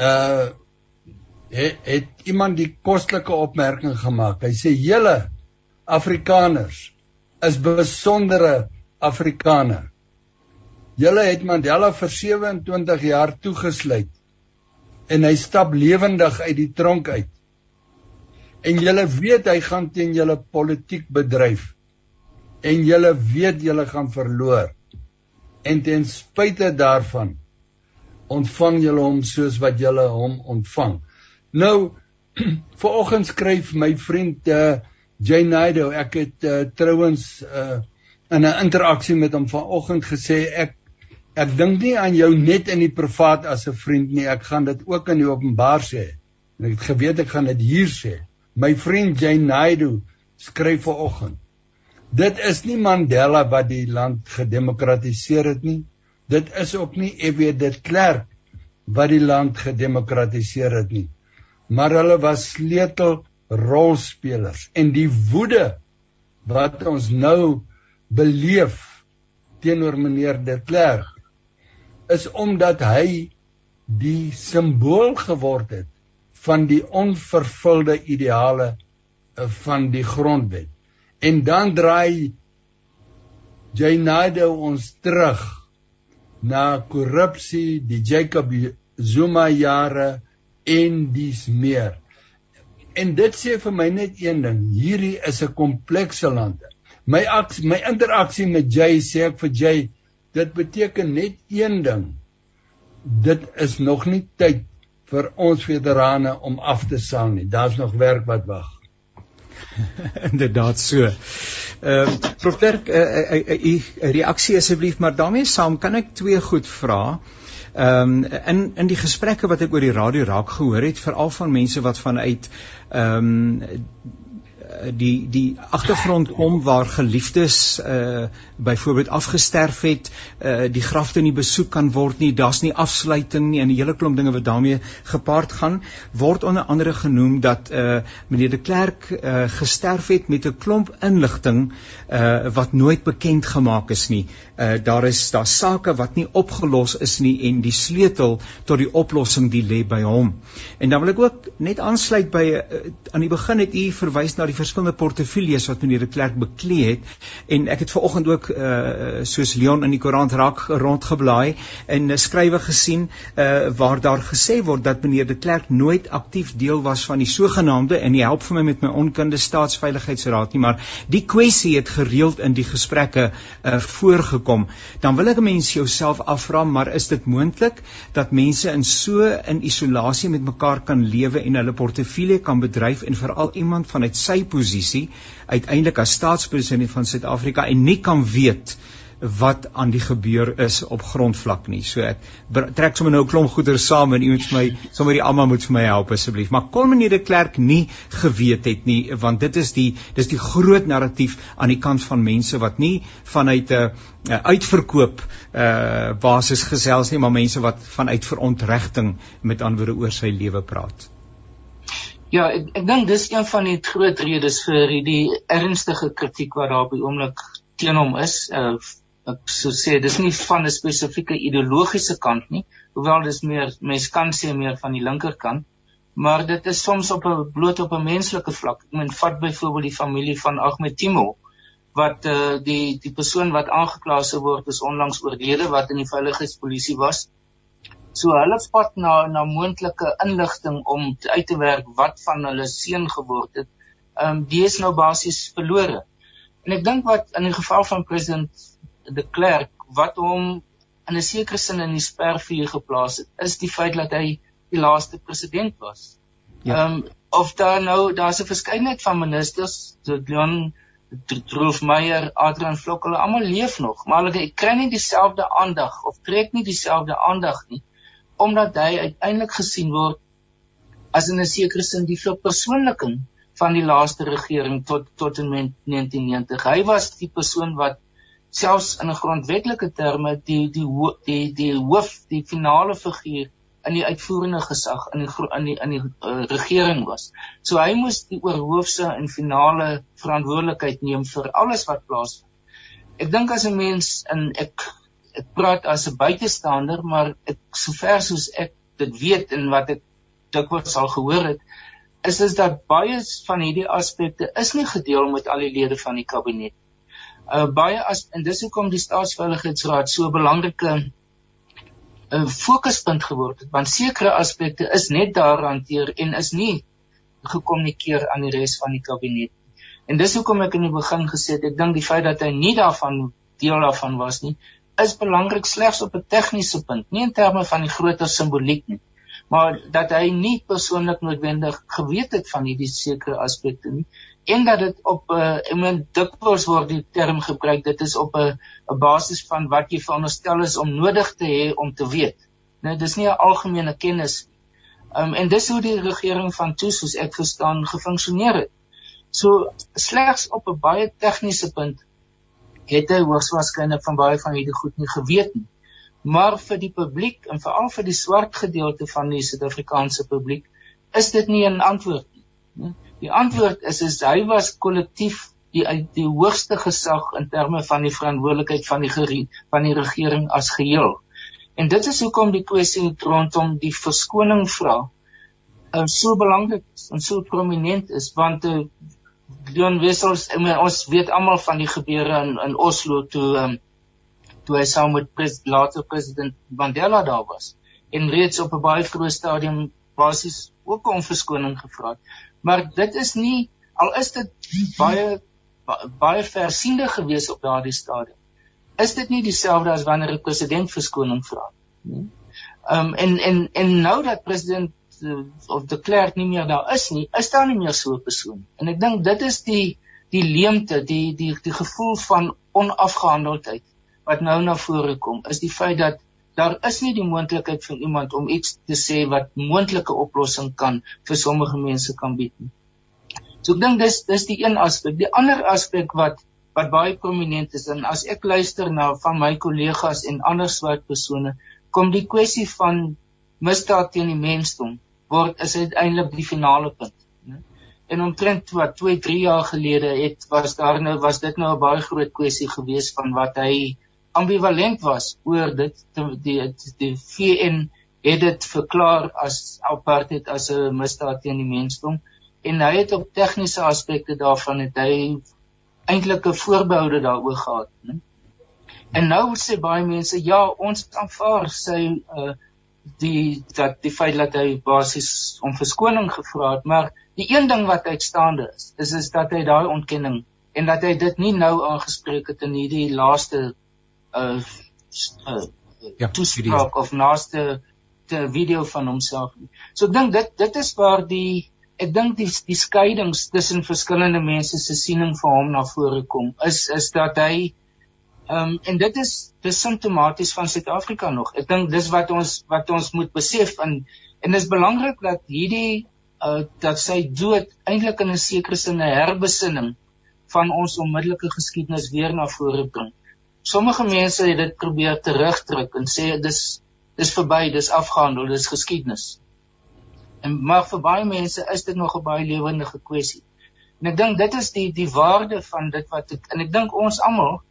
uh het, het iemand die kostelike opmerking gemaak. Hy sê: "Julle Afrikaners is besondere Afrikaner. Julle het Mandela vir 27 jaar toegesluit en hy stap lewendig uit die tronk uit. En julle weet hy gaan teen julle politiek bedryf. En julle weet julle gaan verloor. En ten spyte daarvan ontvang julle hom soos wat julle hom ontvang. Nou, vanoggend skryf my vriend uh Jay Naidoo, ek het uh, trouens uh, in 'n interaksie met hom vanoggend gesê ek ek dink nie aan jou net in die privaat as 'n vriend nie, ek gaan dit ook in die openbaar sê. En ek het geweet ek gaan dit hier sê. My vriend Jay Naidoo skryf vanoggend. Dit is nie Mandela wat die land gedemokratiseer het nie. Dit is ook nie F.W. de Klerk wat die land gedemokratiseer het nie. Maar hulle was sleutel rolspelers en die woede wat ons nou beleef teenoor meneer de Klerk is omdat hy die simbool geword het van die onvervulde ideale eh, van die grondwet. En dan draai Jainado ons terug na korrupsie die Jacob Zuma jare en dis meer En dit sê vir my net een ding, hierdie is 'n komplekse land. My aksie, my interaksie met Jay sê ek vir Jay, dit beteken net een ding. Dit is nog nie tyd vir ons veterane om af te saam nie. Daar's nog werk wat wag. Inderdaad so. Ehm uh, Prof Dirk, 'n uh, uh, uh, uh, reaksie asseblief, maar daarmee saam kan ek twee goed vra. Ehm um, in in die gesprekke wat ek oor die radio raak gehoor het, veral van mense wat vanuit ehm um, die die agtergrond kom waar geliefdes uh byvoorbeeld afgesterf het, uh die grafte nie besoek kan word nie, daar's nie afsluiting nie en 'n hele klomp dinge wat daarmee gepaard gaan, word onder andere genoem dat uh meneer de Klerk uh gesterf het met 'n klomp inligting uh wat nooit bekend gemaak is nie. Uh daar is daar sake wat nie opgelos is nie en die sleutel tot die oplossing die lê by hom. En dan wil ek ook net aansluit by uh, aan die begin het u verwys na die verskillende portefeuilles wat meneer de Klerk beklee het. En ek het vanoggend ook uh soos Leon in die koerant raak rondgeblaai en 'n skrywe gesien uh waar daar gesê word dat meneer de Klerk nooit aktief deel was van die sogenaamde en hy help vir my met my onkunde staatsveiligheidsraad nie maar die kwessie het gereeld in die gesprekke uh voorgekom. Dan wil ek 'n mens jouself afvra maar is dit moontlik dat mense in so in isolasie met mekaar kan lewe en hulle portefeulje kan bedryf en veral iemand vanuit sy posisie uiteindelik as staatspresident van Suid-Afrika en nie kan weet wat aan die gebeur is op grondvlak nie. So ek trek sommer nou 'n klomp goeder saam en u moet vir my sommer die almal moet vir my help asseblief. Maar kon meneer de Klerk nie geweet het nie want dit is die dis die groot narratief aan die kant van mense wat nie vanuit 'n uh, uitverkoop uh basis gesels nie, maar mense wat vanuit verontregting met anderwoorde oor sy lewe praat. Ja, ek ek dink dis een van die groot redes vir hierdie ernstige kritiek wat daar op die oomblik teen hom is. Uh ek sou sê dis nie van 'n spesifieke ideologiese kant nie, hoewel dis meer mens kan sê meer van die linkerkant, maar dit is soms op 'n bloot op 'n menslike vlak. Ek meen vat byvoorbeeld die familie van Ahmed Timo wat uh die die persoon wat aangekla sou word is onlangs oorlede wat in die veiligheidspolisie was. So hulle vat na na moontlike inligting om uit te werk wat van hulle seun geword het. Ehm um, die is nou basies verlore. En ek dink wat in die geval van president de Klerk wat hom in 'n sekere sin in die spervuur geplaas het, is die feit dat hy die laaste president was. Ja. Ehm ja. um, of daar nou daar's 'n verskeidenheid van ministers, Leon Droof Meyer, Adrian Vlok, hulle almal leef nog, maar hulle kry nie dieselfde aandag of trek nie dieselfde aandag nie omdat hy uiteindelik gesien word as in 'n sekere sin die verpersoonliking van die laaste regering tot tot in 1990. Hy was die persoon wat selfs in 'n grondwetlike terme die die die die hoof, die finale figuur in die uitvoerende gesag in die in die in die uh, regering was. So hy moes die oorhoofse en finale verantwoordelikheid neem vir alles wat plaasvind. Ek dink as 'n mens in ek ek praat as 'n buitestander, maar ek sover soos ek dit weet en wat ek dikwels al gehoor het, is dit dat baie van hierdie aspekte is nie gedeel met al die lede van die kabinet. Uh baie as en dis hoekom die staatsveiligheidsraad so 'n belangrike 'n uh, fokuspunt geword het, want sekere aspekte is net daar hanteer en is nie gekommunikeer aan die res van die kabinet. En dis hoekom ek in die begin gesê het ek dink die feit dat hy nie daarvan deel daarvan was nie, is belangrik slegs op 'n tegniese punt, nie in terme van die groter simboliek nie, maar dat hy nie persoonlik noodwendig geweet het van hierdie sekere aspekte nie en dat dit op 'n uh, meen dikwels word die term gebruik dit is op 'n 'n basis van wat jy veronderstel is om nodig te hê om te weet. Nou dis nie 'n algemene kennis nie. Um, en dis hoe die regering van toe soos ek verstaan gefunksioneer het. So slegs op 'n baie tegniese punt het hy hoogswaarskynlik van baie van hierdie goed nie geweet nie. Maar vir die publiek en veral vir die swart gedeelte van die Suid-Afrikaanse publiek is dit nie 'n antwoord nie. Die antwoord is is hy was kollektief die die hoogste gesag in terme van die verantwoordelikheid van die van die regering as geheel. En dit is hoekom die kwessie rondom die verskoning vra uh, so belangrik en so prominent is want uh, Leon Wessels, ons weet almal van die gebeure in in Oslo toe um, toe hy saam met pres, later president Mandela daar was en reeds op 'n baie vroeë stadium basies ook om verskoning gevra het. Maar dit is nie al is dit baie baie versiende gewees op daardie stadium. Is dit nie dieselfde as wanneer 'n president verskoning vra nie? Ehm um, en en en nou dat president of de Klerk nie meer daar is nie, is daar nie meer so 'n persoon. En ek dink dit is die die leemte, die die die gevoel van onafgehandeldheid wat nou na vore kom, is die feit dat daar is nie die moontlikheid vir iemand om iets te sê wat moontlike oplossing kan vir sommige mense kan bied nie. So ek dink dis dis die een aspek. Die ander aspek wat wat baie prominent is en as ek luister na van my kollegas en ander swart persone, kom die kwessie van misdaad teen die mensdom word is uiteindelik die finale punt, né? En omtrent wat 2, 3 jaar gelede het was daar nou was dit nou 'n baie groot kwessie gewees van wat hy ambivalent was oor dit die die, die VN het dit verklaar as apartheid as 'n misdaad teen die mensdom en hy het op tegniese aspekte daarvan het hy eintlik 'n voorbehoude daaroor gehad, né? En nou sê baie mense, ja, ons aanvaar sy uh die dat die feit dat hy basies om verskoning gevra het, maar die een ding wat uitstaande is, is is dat hy daai ontkenning en dat hy dit nie nou aangespreek het in hierdie laaste uh, uh ja, toespraak of laaste te video van homself nie. So ek dink dit dit is waar die ek dink die die skeidings tussen verskillende mense se siening vir hom na vore kom is is dat hy Ehm um, en dit is dis simptomaties van Suid-Afrika nog. Ek dink dis wat ons wat ons moet besef en en dis belangrik dat hierdie uh dat sy dood eintlik in 'n sekere sin 'n herbesinning van ons onmiddellike geskiedenis weer na vore bring. Sommige mense het dit probeer terugdruk en sê dis dis verby, dis afgehandel, dis geskiedenis. En maar vir baie mense is dit nog 'n baie lewendige kwessie. En ek dink dit is die die waarde van dit wat ek, en ek dink ons almal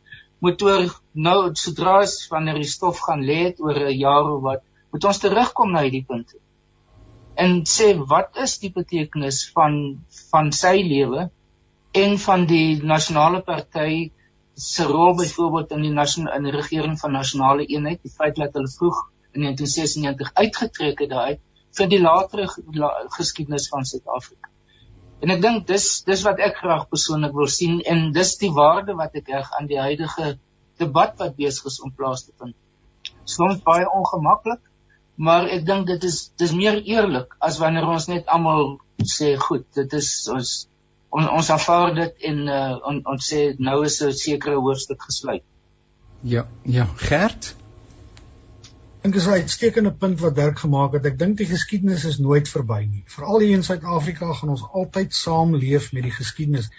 motor nou sodra as wanneer die stof gaan lê het oor 'n jaar of wat moet ons terugkom na hierdie punt en sê wat is die betekenis van van sy lewe en van die nasionale party se rol byvoorbeeld in die nasionale in die regering van nasionale eenheid die feit dat hulle vroeg in 1996 uitgetrek het daai vir die latere geskiedenis van Suid-Afrika En ek dink dis dis wat ek graag persoonlik wil sien en dis die waarde wat ek reg aan die huidige debat wat besig is om plaas te vind. Soms baie ongemaklik, maar ek dink dit is dis meer eerlik as wanneer ons net almal sê goed, dit is ons on, ons aanvaar dit en uh, on, ons sê nou is 'n sekere hoofstuk gesluit. Ja, ja, Gert dink is 'n uitstekende punt wat Dirk gemaak het. Ek dink die geskiedenis is nooit verby nie. Veral hier in Suid-Afrika gaan ons altyd saamleef met die geskiedenis.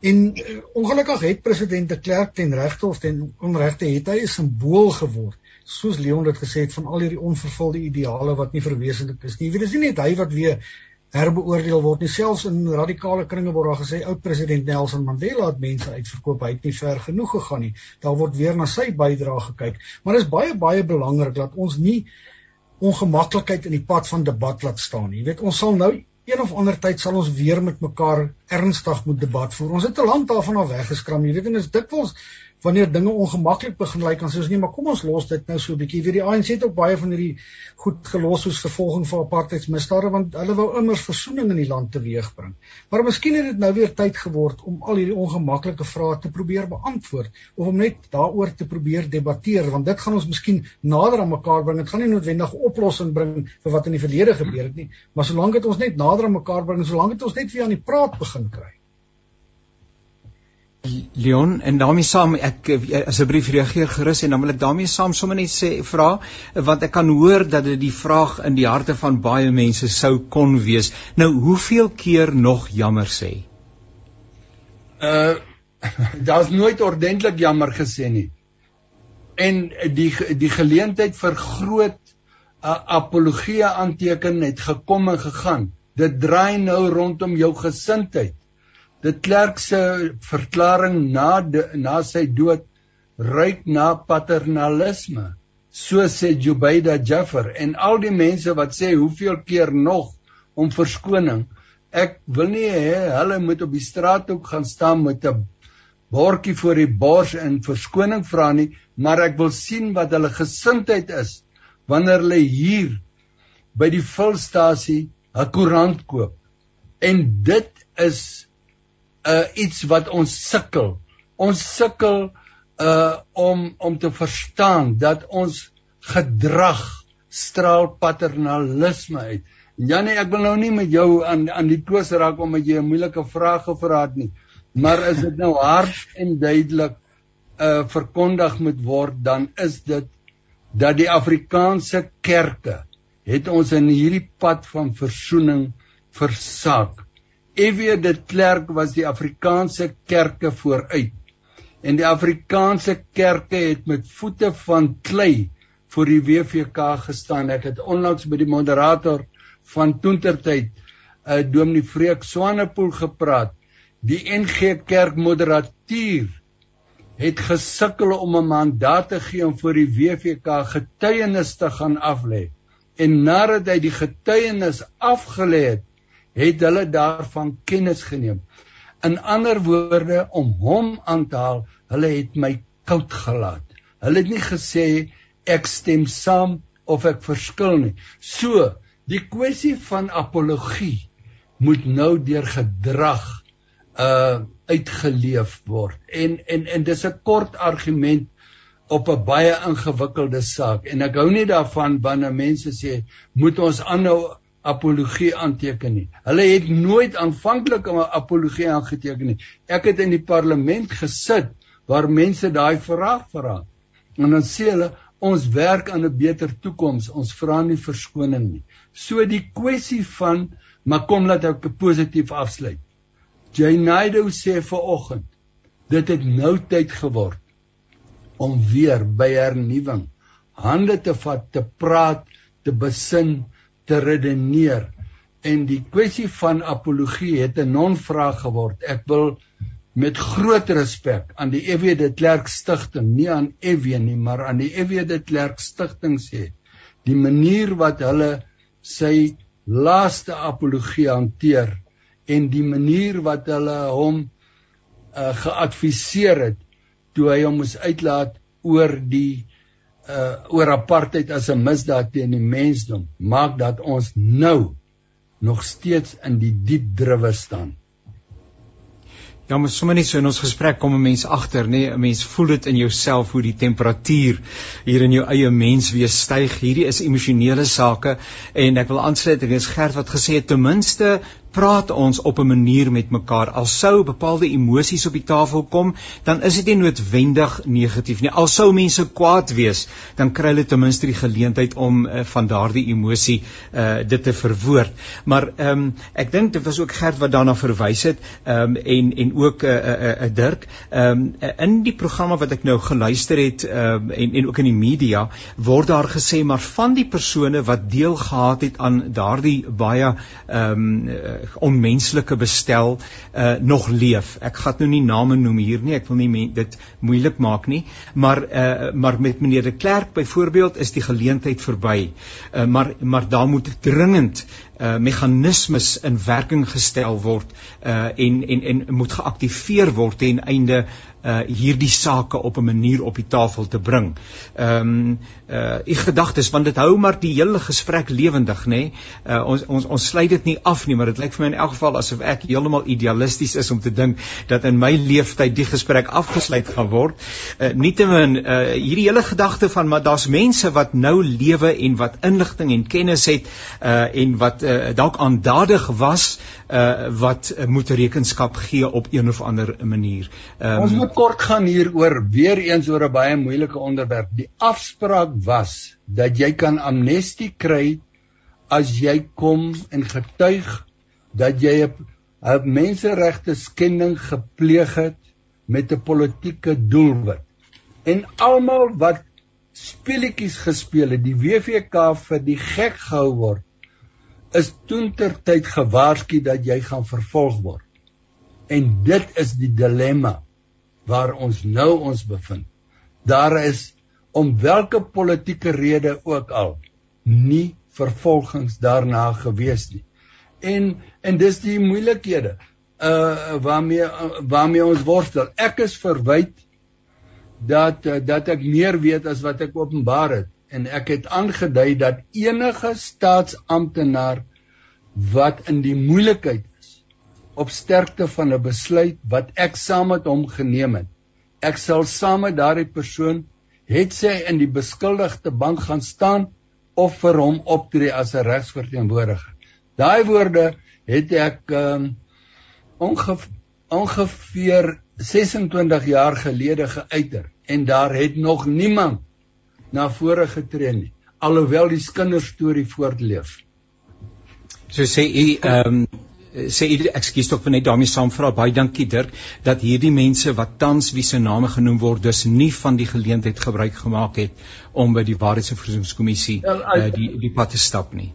En uh, ongelukkig het president de Klerk ten regte of ten onregte het hy 'n simbool geword. Soos Leon dit gesê het van al hierdie onvervulde ideale wat nie verwesenlik is nie. Jy weet dis nie net hy wat weer herbeoordeel word nie. Selfs in radikale kringe word daar gesê oud president Nelson Mandela het mense uitverkoop. Hy het nie ver genoeg gegaan nie. Daar word weer na sy bydrae gekyk. Maar dit is baie baie belangrik dat ons nie ongemaklikheid in die pad van debat laat staan nie. Jy weet, ons sal nou een of ander tyd sal ons weer met mekaar ernstig moet debat voer. Ons het te lank daarvan af weggeskram. Jy weet, en dit is dikwels wanneer dinge ongemaklik begin lyk dan sê ons nee maar kom ons los dit nou so 'n bietjie. Weer die ANC het ook baie van hierdie goed gelos soos vervolging vir apartheidsmisdade want hulle wou immers versoening in die land teweegbring. Maar miskien het dit nou weer tyd geword om al hierdie ongemaklike vrae te probeer beantwoord of om net daaroor te probeer debatteer want dit gaan ons miskien nader aan mekaar bring. Dit gaan nie noodwendig 'n oplossing bring vir wat in die verlede gebeur het nie maar solank dit ons net nader aan mekaar bring solank dit ons net weer aan die praat begin kry Leon en daarmee saam ek eh, asseblief reageer gerus en dan wil ek daarmee saam sommer net sê vra want ek kan hoor dat dit die vraag in die harte van baie mense sou kon wees. Nou hoeveel keer nog jammer sê? Uh daar's nooit ordentlik jammer gesê nie. En die die geleentheid vir groot uh, apologie aanteken het gekom en gegaan. Dit draai nou rondom jou gesindheid De Klerk se verklaring na de, na sy dood ruik na paternalisme. So sê Jubaida Jaffer en al die mense wat sê hoeveel keer nog om verskoning. Ek wil nie hê hulle moet op die straat ook gaan staan met 'n bordjie voor die bors en verskoning vra nie, maar ek wil sien wat hulle gesindheid is wanneer hulle hier by die vulstasie 'n koerant koop. En dit is uh iets wat ons sukkel. Ons sukkel uh om om te verstaan dat ons gedrag straal paternalisme uit. Janie, ek wil nou nie met jou aan aan die toes raak omdat jy 'n moeilike vraag gevra het nie. Maar as dit nou hard en duidelik uh verkondig moet word, dan is dit dat die Afrikaanse kerke het ons in hierdie pad van versoening versaak. F.W. de Klerk was die Afrikaanse kerke vooruit. En die Afrikaanse kerke het met voete van klei voor die WVK gestaan. Ek het onlangs by die moderator van Toentertyd, uh Dominee Vreek Swanepoel gepraat. Die NG Kerk moderatuur het gesukkel om 'n mandaat te gee om vir die WVK getuienis te gaan aflê. En nadat hy die getuienis afgelê het, het hulle daarvan kennis geneem. In ander woorde om hom aan te haal, hulle het my koud gelaat. Hulle het nie gesê ek stem saam of ek verskil nie. So, die kwessie van apologie moet nou deur gedrag uh uitgeleef word. En en en dis 'n kort argument op 'n baie ingewikkelde saak en ek hou nie daarvan wanneer mense sê moet ons aanhou apologie aanteken nie. Hulle het nooit aanvanklik 'n apologie aangeteken nie. Ek het in die parlement gesit waar mense daai vraag vra. En dan sê hulle ons werk aan 'n beter toekoms. Ons vra nie verskoning nie. So die kwessie van maar kom laat ek positief afsluit. Jainaido sê ver oggend dit het nou tyd geword om weer by hernuwing hande te vat, te praat, te besin, te redeneer. En die kwessie van apologie het 'n non-vraag geword. Ek wil met groot respek aan die EW de Klerk Stichting, nie aan EW nie, maar aan die EW de Klerk Stichting sê, die manier wat hulle sy laaste apologie hanteer en die manier wat hulle hom uh, geadviseer het toe hy hom moes uitlaat oor die uh oor apartheid as 'n misdaad teen die mensdom maak dat ons nou nog steeds in die diep druwe staan. Ja, maar sommer net so in ons gesprek kom 'n mens agter, nê, nee, 'n mens voel dit in jouself hoe die temperatuur hier in jou eie mens weer styg. Hierdie is emosionele sake en ek wil aansluit ek is Gert wat gesê het ten minste praat ons op 'n manier met mekaar. Al sou bepaalde emosies op die tafel kom, dan is dit nie noodwendig negatief nie. Al sou mense kwaad wees, dan kry hulle ten minste die geleentheid om uh, van daardie emosie uh dit te verwoord. Maar ehm um, ek dink dit was ook Gert wat daarna verwys het, ehm um, en en ook 'n uh, 'n uh, uh, Dirk, ehm um, in die programme wat ek nou geluister het ehm um, en en ook in die media word daar gesê maar van die persone wat deel gehad het aan daardie baie ehm um, onmenslike bestel uh nog leef. Ek gaan nou nie name noem hier nie. Ek wil nie dit moeilik maak nie, maar uh maar met meneer de Klerk byvoorbeeld is die geleentheid verby. Uh maar maar daar moet dringend uh meganismes in werking gestel word uh en en en moet geaktiveer word ten einde uh hierdie sake op 'n manier op die tafel te bring. Ehm um, uh u gedagtes want dit hou maar die hele gesprek lewendig nê. Nee? Uh ons ons ons sluit dit nie af nie, maar dit lyk vir my in elk geval asof ek heeltemal idealisties is om te dink dat in my lewenstyd die gesprek afgesluit gaan word. Uh nietemin uh hierdie hele gedagte van maar daar's mense wat nou lewe en wat inligting en kennis het uh en wat uh, dalk aandadig was uh wat uh, moet rekenskap gee op een of ander manier. Um, ons moet kort gaan hieroor weer eens oor 'n baie moeilike onderwerp. Die afspraak was dat jy kan amnestie kry as jy kom en getuig dat jy 'n menseregte skending gepleeg het met 'n politieke doelwit. En almal wat speletjies gespeel het, die WVK vir die gek gehou word, is toentertyd gewaarsku dat jy gaan vervolg word. En dit is die dilemma waar ons nou ons bevind. Daar is om watter politieke rede ook al nie vervolgings daarna gewees nie. En en dis die moeilikhede uh waarmee waarmee ons worstel. Ek is verwyd dat uh, dat ek meer weet as wat ek openbaar het en ek het aangedui dat enige staatsamptenaar wat in die moeilikheid op sterkte van 'n besluit wat ek saam met hom geneem het. Ek sal saam met daardie persoon het sy in die beskuldigde bank gaan staan of vir hom optree as 'n regsverteenwoordiger. Daai woorde het ek um, ongef, ongeveer 26 jaar gelede geuiter en daar het nog niemand na vore getree nie alhoewel die kinderstorie voortleef. So sê u ehm um sê ekskuus tog net daarmee saamvra baie dankie Dirk dat hierdie mense wat tans wie se name genoem word dus nie van die geleentheid gebruik gemaak het om by die Waarheids- en Versoeningskommissie uh, die die pad te stap nie.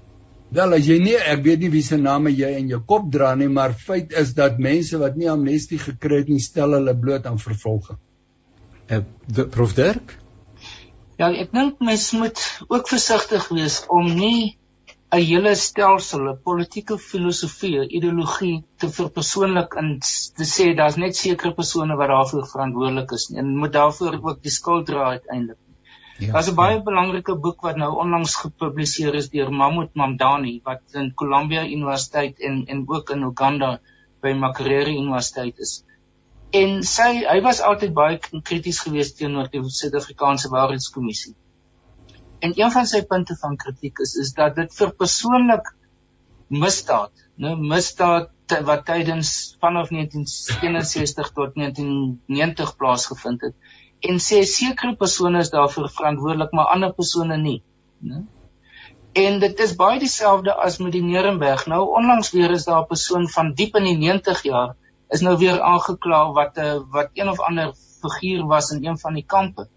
Wel as jy nie ek weet nie wie se name jy in jou kop dra nie maar feit is dat mense wat nie amnestie gekry het nie stel hulle bloot aan vervolging. Uh, Prof Dirk? Ja, ek dink mens moet ook versigtig wees om nie 'n hele stelsel, 'n politieke filosofie, ideologie te verpersoonlik en te sê daar's net sekere persone wat daarvoor verantwoordelik is en moet daarvoor ook die skuld dra uiteindelik. Ja, Daar's 'n baie ja. belangrike boek wat nou onlangs gepubliseer is deur Mahmoud Mamdani wat in Columbia Universiteit en en ook in Uganda by Makerere Universiteit is. En sy hy was altyd baie krities geweest teenoor die Suid-Afrikaanse Waarheidskommissie. En een van sy punte van kritiek is is dat dit vir persoonlik misdaad, nou misdaad wat tydens vanaf 1961 tot 1990 plaasgevind het en sê sekere persone is daarvoor verantwoordelik maar ander persone nie, né? En dit is baie dieselfde as met die Nerenberg. Nou onlangs weer is daar 'n persoon van diep in die 90 jaar is nou weer aangekla wat 'n eh, wat een of ander figuur was in een van die kampe.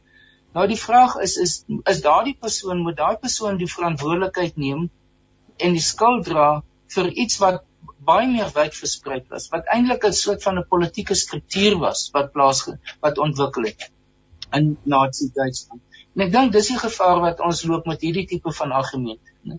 Nou die vraag is is is daardie persoon moet daai persoon die verantwoordelikheid neem en die skuld dra vir iets wat baie meer wyd versprei was, wat eintlik 'n soort van 'n politieke struktuur was wat plaas wat ontwikkel het in Nazi Duitsland. En ek dink dis die gevaar wat ons loop met hierdie tipe van argument, né?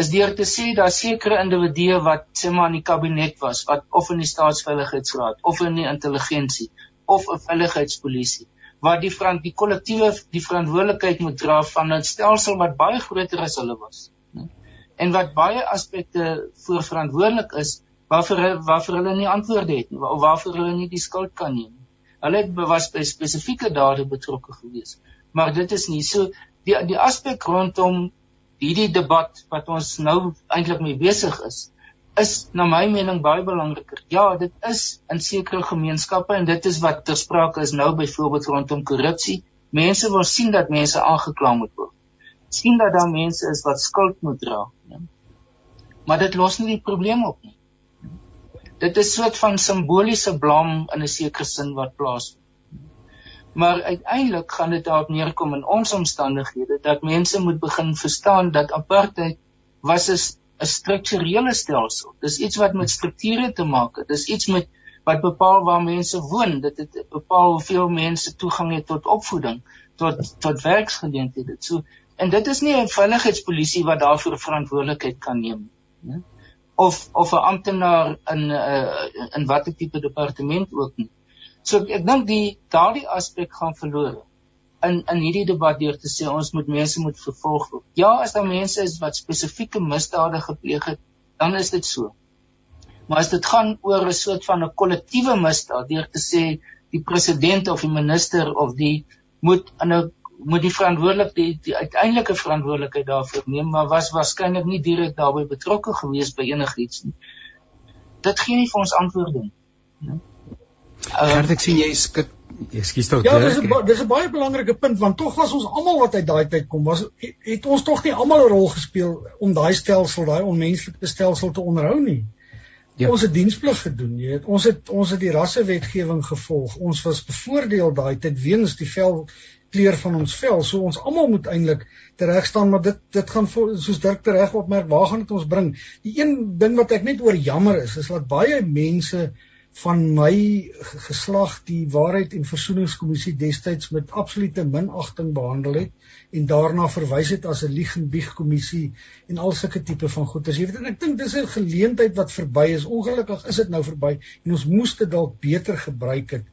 Is deur te sê daar sekere individue wat sê maar in die kabinet was, wat of in die staatsveiligheidsraad of in die intelligensie of 'n veiligheidspolisie wat die front die kollektiewe die verantwoordelikheid moet dra van 'n stelsel wat baie groter as hulle was né? En wat baie aspekte voor verantwoordelik is waarvoor waarvoor hulle nie antwoorde het nie of waarvoor hulle nie die skuld kan neem hulle het was by spesifieke dade betrokke gewees maar dit is nie. So die die aspek rondom hierdie debat wat ons nou eintlik mee besig is is na my mening baie belangriker. Ja, dit is in sekere gemeenskappe en dit is wat ter sprake is nou byvoorbeeld rondom korrupsie. Mense wil sien dat mense aangekla moet word. sien dat daar mense is wat skuld moet dra, ja. Maar dit los nie die probleem op nie. Dit is 'n soort van simboliese blom in 'n sekere sin wat plaas. Maar uiteindelik gaan dit daarop neerkom in ons omstandighede dat mense moet begin verstaan dat apartheid was 'n 'n strukturele stelsel. Dis iets wat met strukture te maak het. Dis iets met wat bepaal waar mense woon. Dit het bepaal hoeveel mense toegang het tot opvoeding, tot tot werksgeleenthede. So en dit is nie 'n veiligheidspolisie wat daarvoor verantwoordelikheid kan neem nie. Of of 'n amptenaar in 'n uh, in watter tipe departement ook nie. So ek dink die daardie aspek gaan verlore in in hierdie debat deur te sê ons moet mense moet vervolg word. Ja, as daar mense is wat spesifieke misdade gepleeg het, dan is dit so. Maar as dit gaan oor 'n soort van 'n kollektiewe misdaad deur te sê die president of die minister of die moet in 'n moet die verantwoordelik die, die uiteindelike verantwoordelikheid daarvoor neem, maar was waarskynlik nie direk daarbey betrokke gewees by enigiets nie. Dit gee nie vir ons antwoorde nie. Ja. Gert, ek sien jy skik Ekskuus tog. Ja, dis 'n dis 'n baie belangrike punt want tog was ons almal wat uit daai tyd kom, was het ons tog nie almal 'n rol gespeel om daai stelsel, daai onmenslike stelsel te onderhou nie. Ja. Ons het diensplig gedoen, jy weet. Ons het ons het die rassewetgewing gevolg. Ons was bevoordeel daai tyd weens die vel kleur van ons vel. So ons almal moet eintlik tereg staan, maar dit dit gaan soos Dirk tereg opmerk, waar gaan dit ons bring? Die een ding wat ek net oor jammer is, is dat baie mense van my geslag die waarheid en versoeningskommissie destyds met absolute minagting behandel het en daarna verwys het as 'n lieg en bieg kommissie en al sulke tipe van goeders. Jy weet en ek dink dis 'n geleentheid wat verby is. Ongelukkig is dit nou verby en ons moes dit dalk beter gebruik het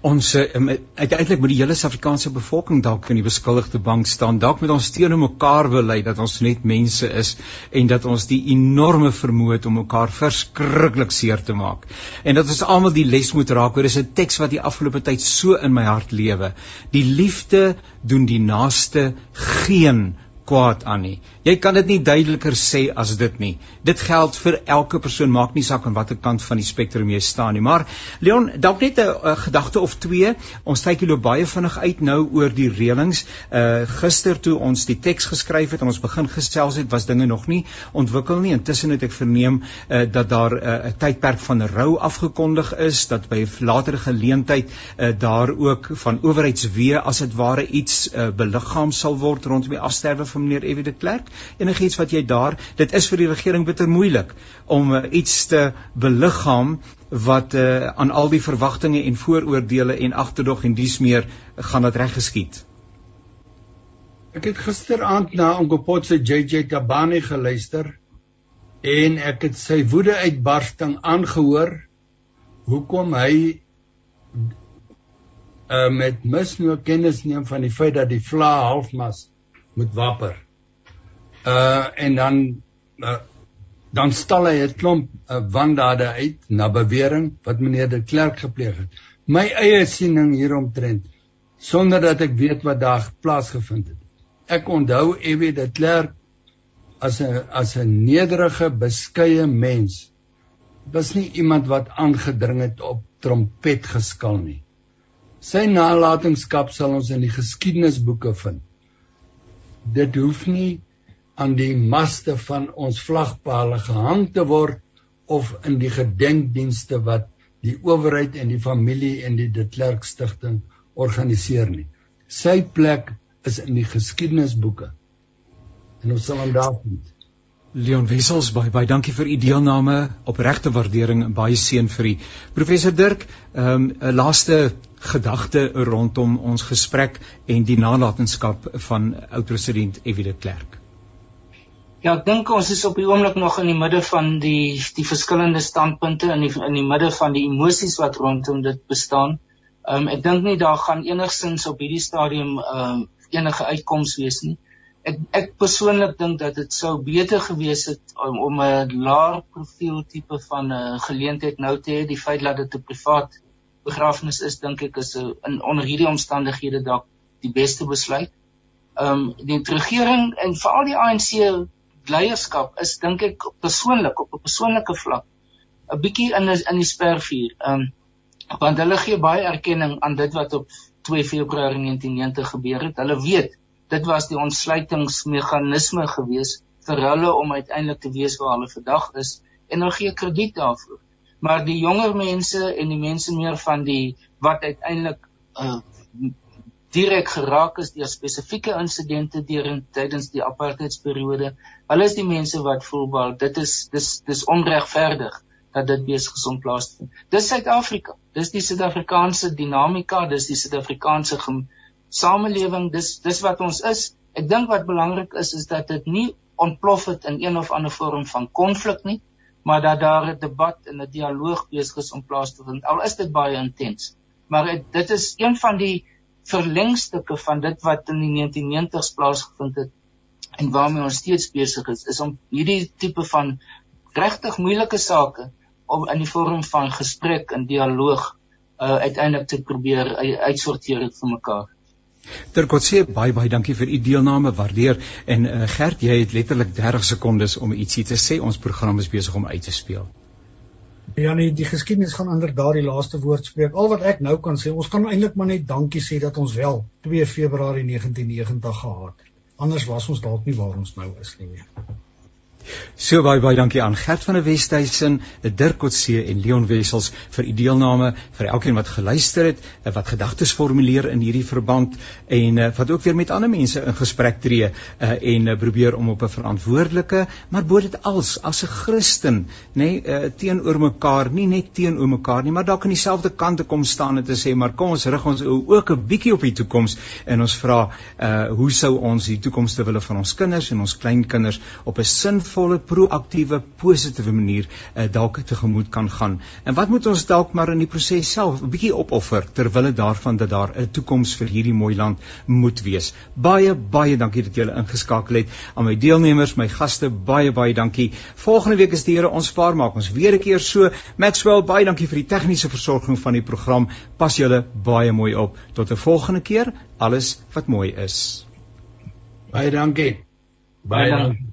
ons um, uiteindelik moet die hele Suid-Afrikaanse bevolking dalk in die beskuldigde bank staan. Dalk moet ons teenoor mekaar bely dat ons net mense is en dat ons die enorme vermoë het om mekaar verskriklik seer te maak. En dat ons almal die les moet raak. Dit is 'n teks wat die afgelope tyd so in my hart lewe. Die liefde doen die naaste geen kwaad aan nie. Jy kan dit nie duideliker sê as dit nie. Dit geld vir elke persoon, maak nie saak aan watter kant van die spektrum jy staan nie. Maar Leon, dalk net 'n gedagte of twee. Ons kyk hier baie vinnig uit nou oor die reëlings. Uh gister toe ons die teks geskryf het en ons begin gesels het, was dinge nog nie ontwikkel nie. Intussen het ek verneem uh dat daar 'n uh, tydperk van rou afgekondig is, dat by 'n latere geleentheid uh daar ook van owerheidswee as dit ware iets uh beliggaam sal word rondom die afsterwe van meneer Evie de Klerk. Enigiets wat jy daar dit is vir die regering bitter moeilik om uh, iets te beliggaam wat uh, aan al die verwagtinge en vooroordeele en agterdog en dies meer gaan dit reg geskied. Ek het gisteraand na Onkopot se JJ Tabane geluister en ek het sy woede uitbarsting aangehoor hoekom hy uh met misnoo kennis neem van die feit dat die vla halfmas moet wapper. Uh en dan uh, dan stel hy 'n klomp uh, wandade uit na bewering wat meneer de Klerk gepleeg het. My eie siening hieromtrent sonder dat ek weet wat daar plaasgevind het. Ek onthou Ewie de Klerk as 'n as 'n nederige, beskeie mens. Was nie iemand wat aangedring het op trompet geskal nie. Sy nalatenskap sal ons in die geskiedenisboeke vind. Dit hoef nie aan die maste van ons vlagpale gehang te word of in die gedenkdienste wat die owerheid en die familie en die De Klerk stigting organiseer nie. Sy plek is in die geskiedenisboeke. En ons sal hom daar vind. Leon Wessels baie baie dankie vir u deelname, opregte waardering en baie seën vir u. Professor Dirk, ehm, 'n um, laaste gedagte rondom ons gesprek en die nalatenskap van oud president F.W. de Klerk. Ja, ek dink ons is op die oomblik nog in die midde van die die verskillende standpunte in die in die midde van die emosies wat rondom dit bestaan. Ehm um, ek dink nie daar gaan enigsins op hierdie stadium ehm um, enige uitkoms wees nie. Ek ek persoonlik dink dat dit sou beter gewees het om, om 'n laer profiel tipe van 'n uh, geleentheid nou te hê. Die feit dat dit 'n privaat begrafnis is, dink ek is 'n in onder hierdie omstandighede dalk die beste besluit. Ehm um, die regering en veral die ANC leierskap is dink ek persoonlik op 'n persoonlike vlak 'n bietjie in in die spervuur. Ehm um, want hulle gee baie erkenning aan dit wat op 2 Februarie 1990 gebeur het. Hulle weet dit was die ontsluitingsmeganisme gewees vir hulle om uiteindelik te weet waar hulle vandag is en hulle gee krediet daarvoor. Maar die jonger mense en die mense meer van die wat uiteindelik uh, direk geraak is deur spesifieke insidente deur tydens die apartheidsperiode, hulle is die mense wat voel wel dit is dis dis onregverdig dat dit besig is om plaas te vind. Dis Suid-Afrika. Dis die Suid-Afrikaanse dinamika, dis die Suid-Afrikaanse samelewing, dis dis wat ons is. Ek dink wat belangrik is is dat dit nie ontplof het in een of ander vorm van konflik nie, maar dat daar 'n debat en 'n dialoog besig is om plaas te vind. Al is dit baie intens. Maar het, dit is een van die verlengstukke van dit wat in die 1990s plaasgevind het en waarmee ons steeds besig is, is om hierdie tipe van regtig moeilike sake om in die vorm van gesprek en dialoog uh, uiteindelik te probeer uitsorteer vir mekaar. Terkotse baie baie dankie vir u deelname, waardeer en uh, Gert, jy het letterlik 30 sekondes om ietsie te sê. Ons program is besig om uit te speel. Ja nee, die geskiedenis gaan inderdaad die laaste woord spreek. Al wat ek nou kan sê, ons kan eintlik maar net dankie sê dat ons wel 2 Februarie 1990 gehad het. Anders was ons dalk nie waar ons nou is nie meer. So baie baie dankie aan Gert van der Westhuizen, Dirk Kotse en Leon Wessels vir u deelname, vir elkeen wat geluister het, wat gedagtes formuleer in hierdie verband en uh, wat ook weer met ander mense in gesprek tree uh, en probeer om op 'n verantwoordelike, maar bo dit als as 'n Christen, nê, nee, teenoor mekaar, nie net teenoor mekaar nie, maar dalk aan dieselfde kant te kom staan en te sê, maar kom ons rig ons ook 'n bietjie op die toekoms en ons vra, uh, hoe sou ons die toekoms te wille van ons kinders en ons kleinkinders op 'n sin sinvolle, proaktiewe, positiewe manier uh, dalk tegemoet kan gaan. En wat moet ons dalk maar in die proses self 'n bietjie opoffer ter wille daarvan dat daar 'n toekoms vir hierdie mooi land moet wees. Baie baie dankie dat julle ingeskakel het. Aan my deelnemers, my gaste, baie baie dankie. Volgende week is die Here ons vaar maak ons weer 'n keer so. Maxwell, baie dankie vir die tegniese versorging van die program. Pas julle baie mooi op. Tot 'n volgende keer. Alles wat mooi is. Baie dankie. Baie dankie.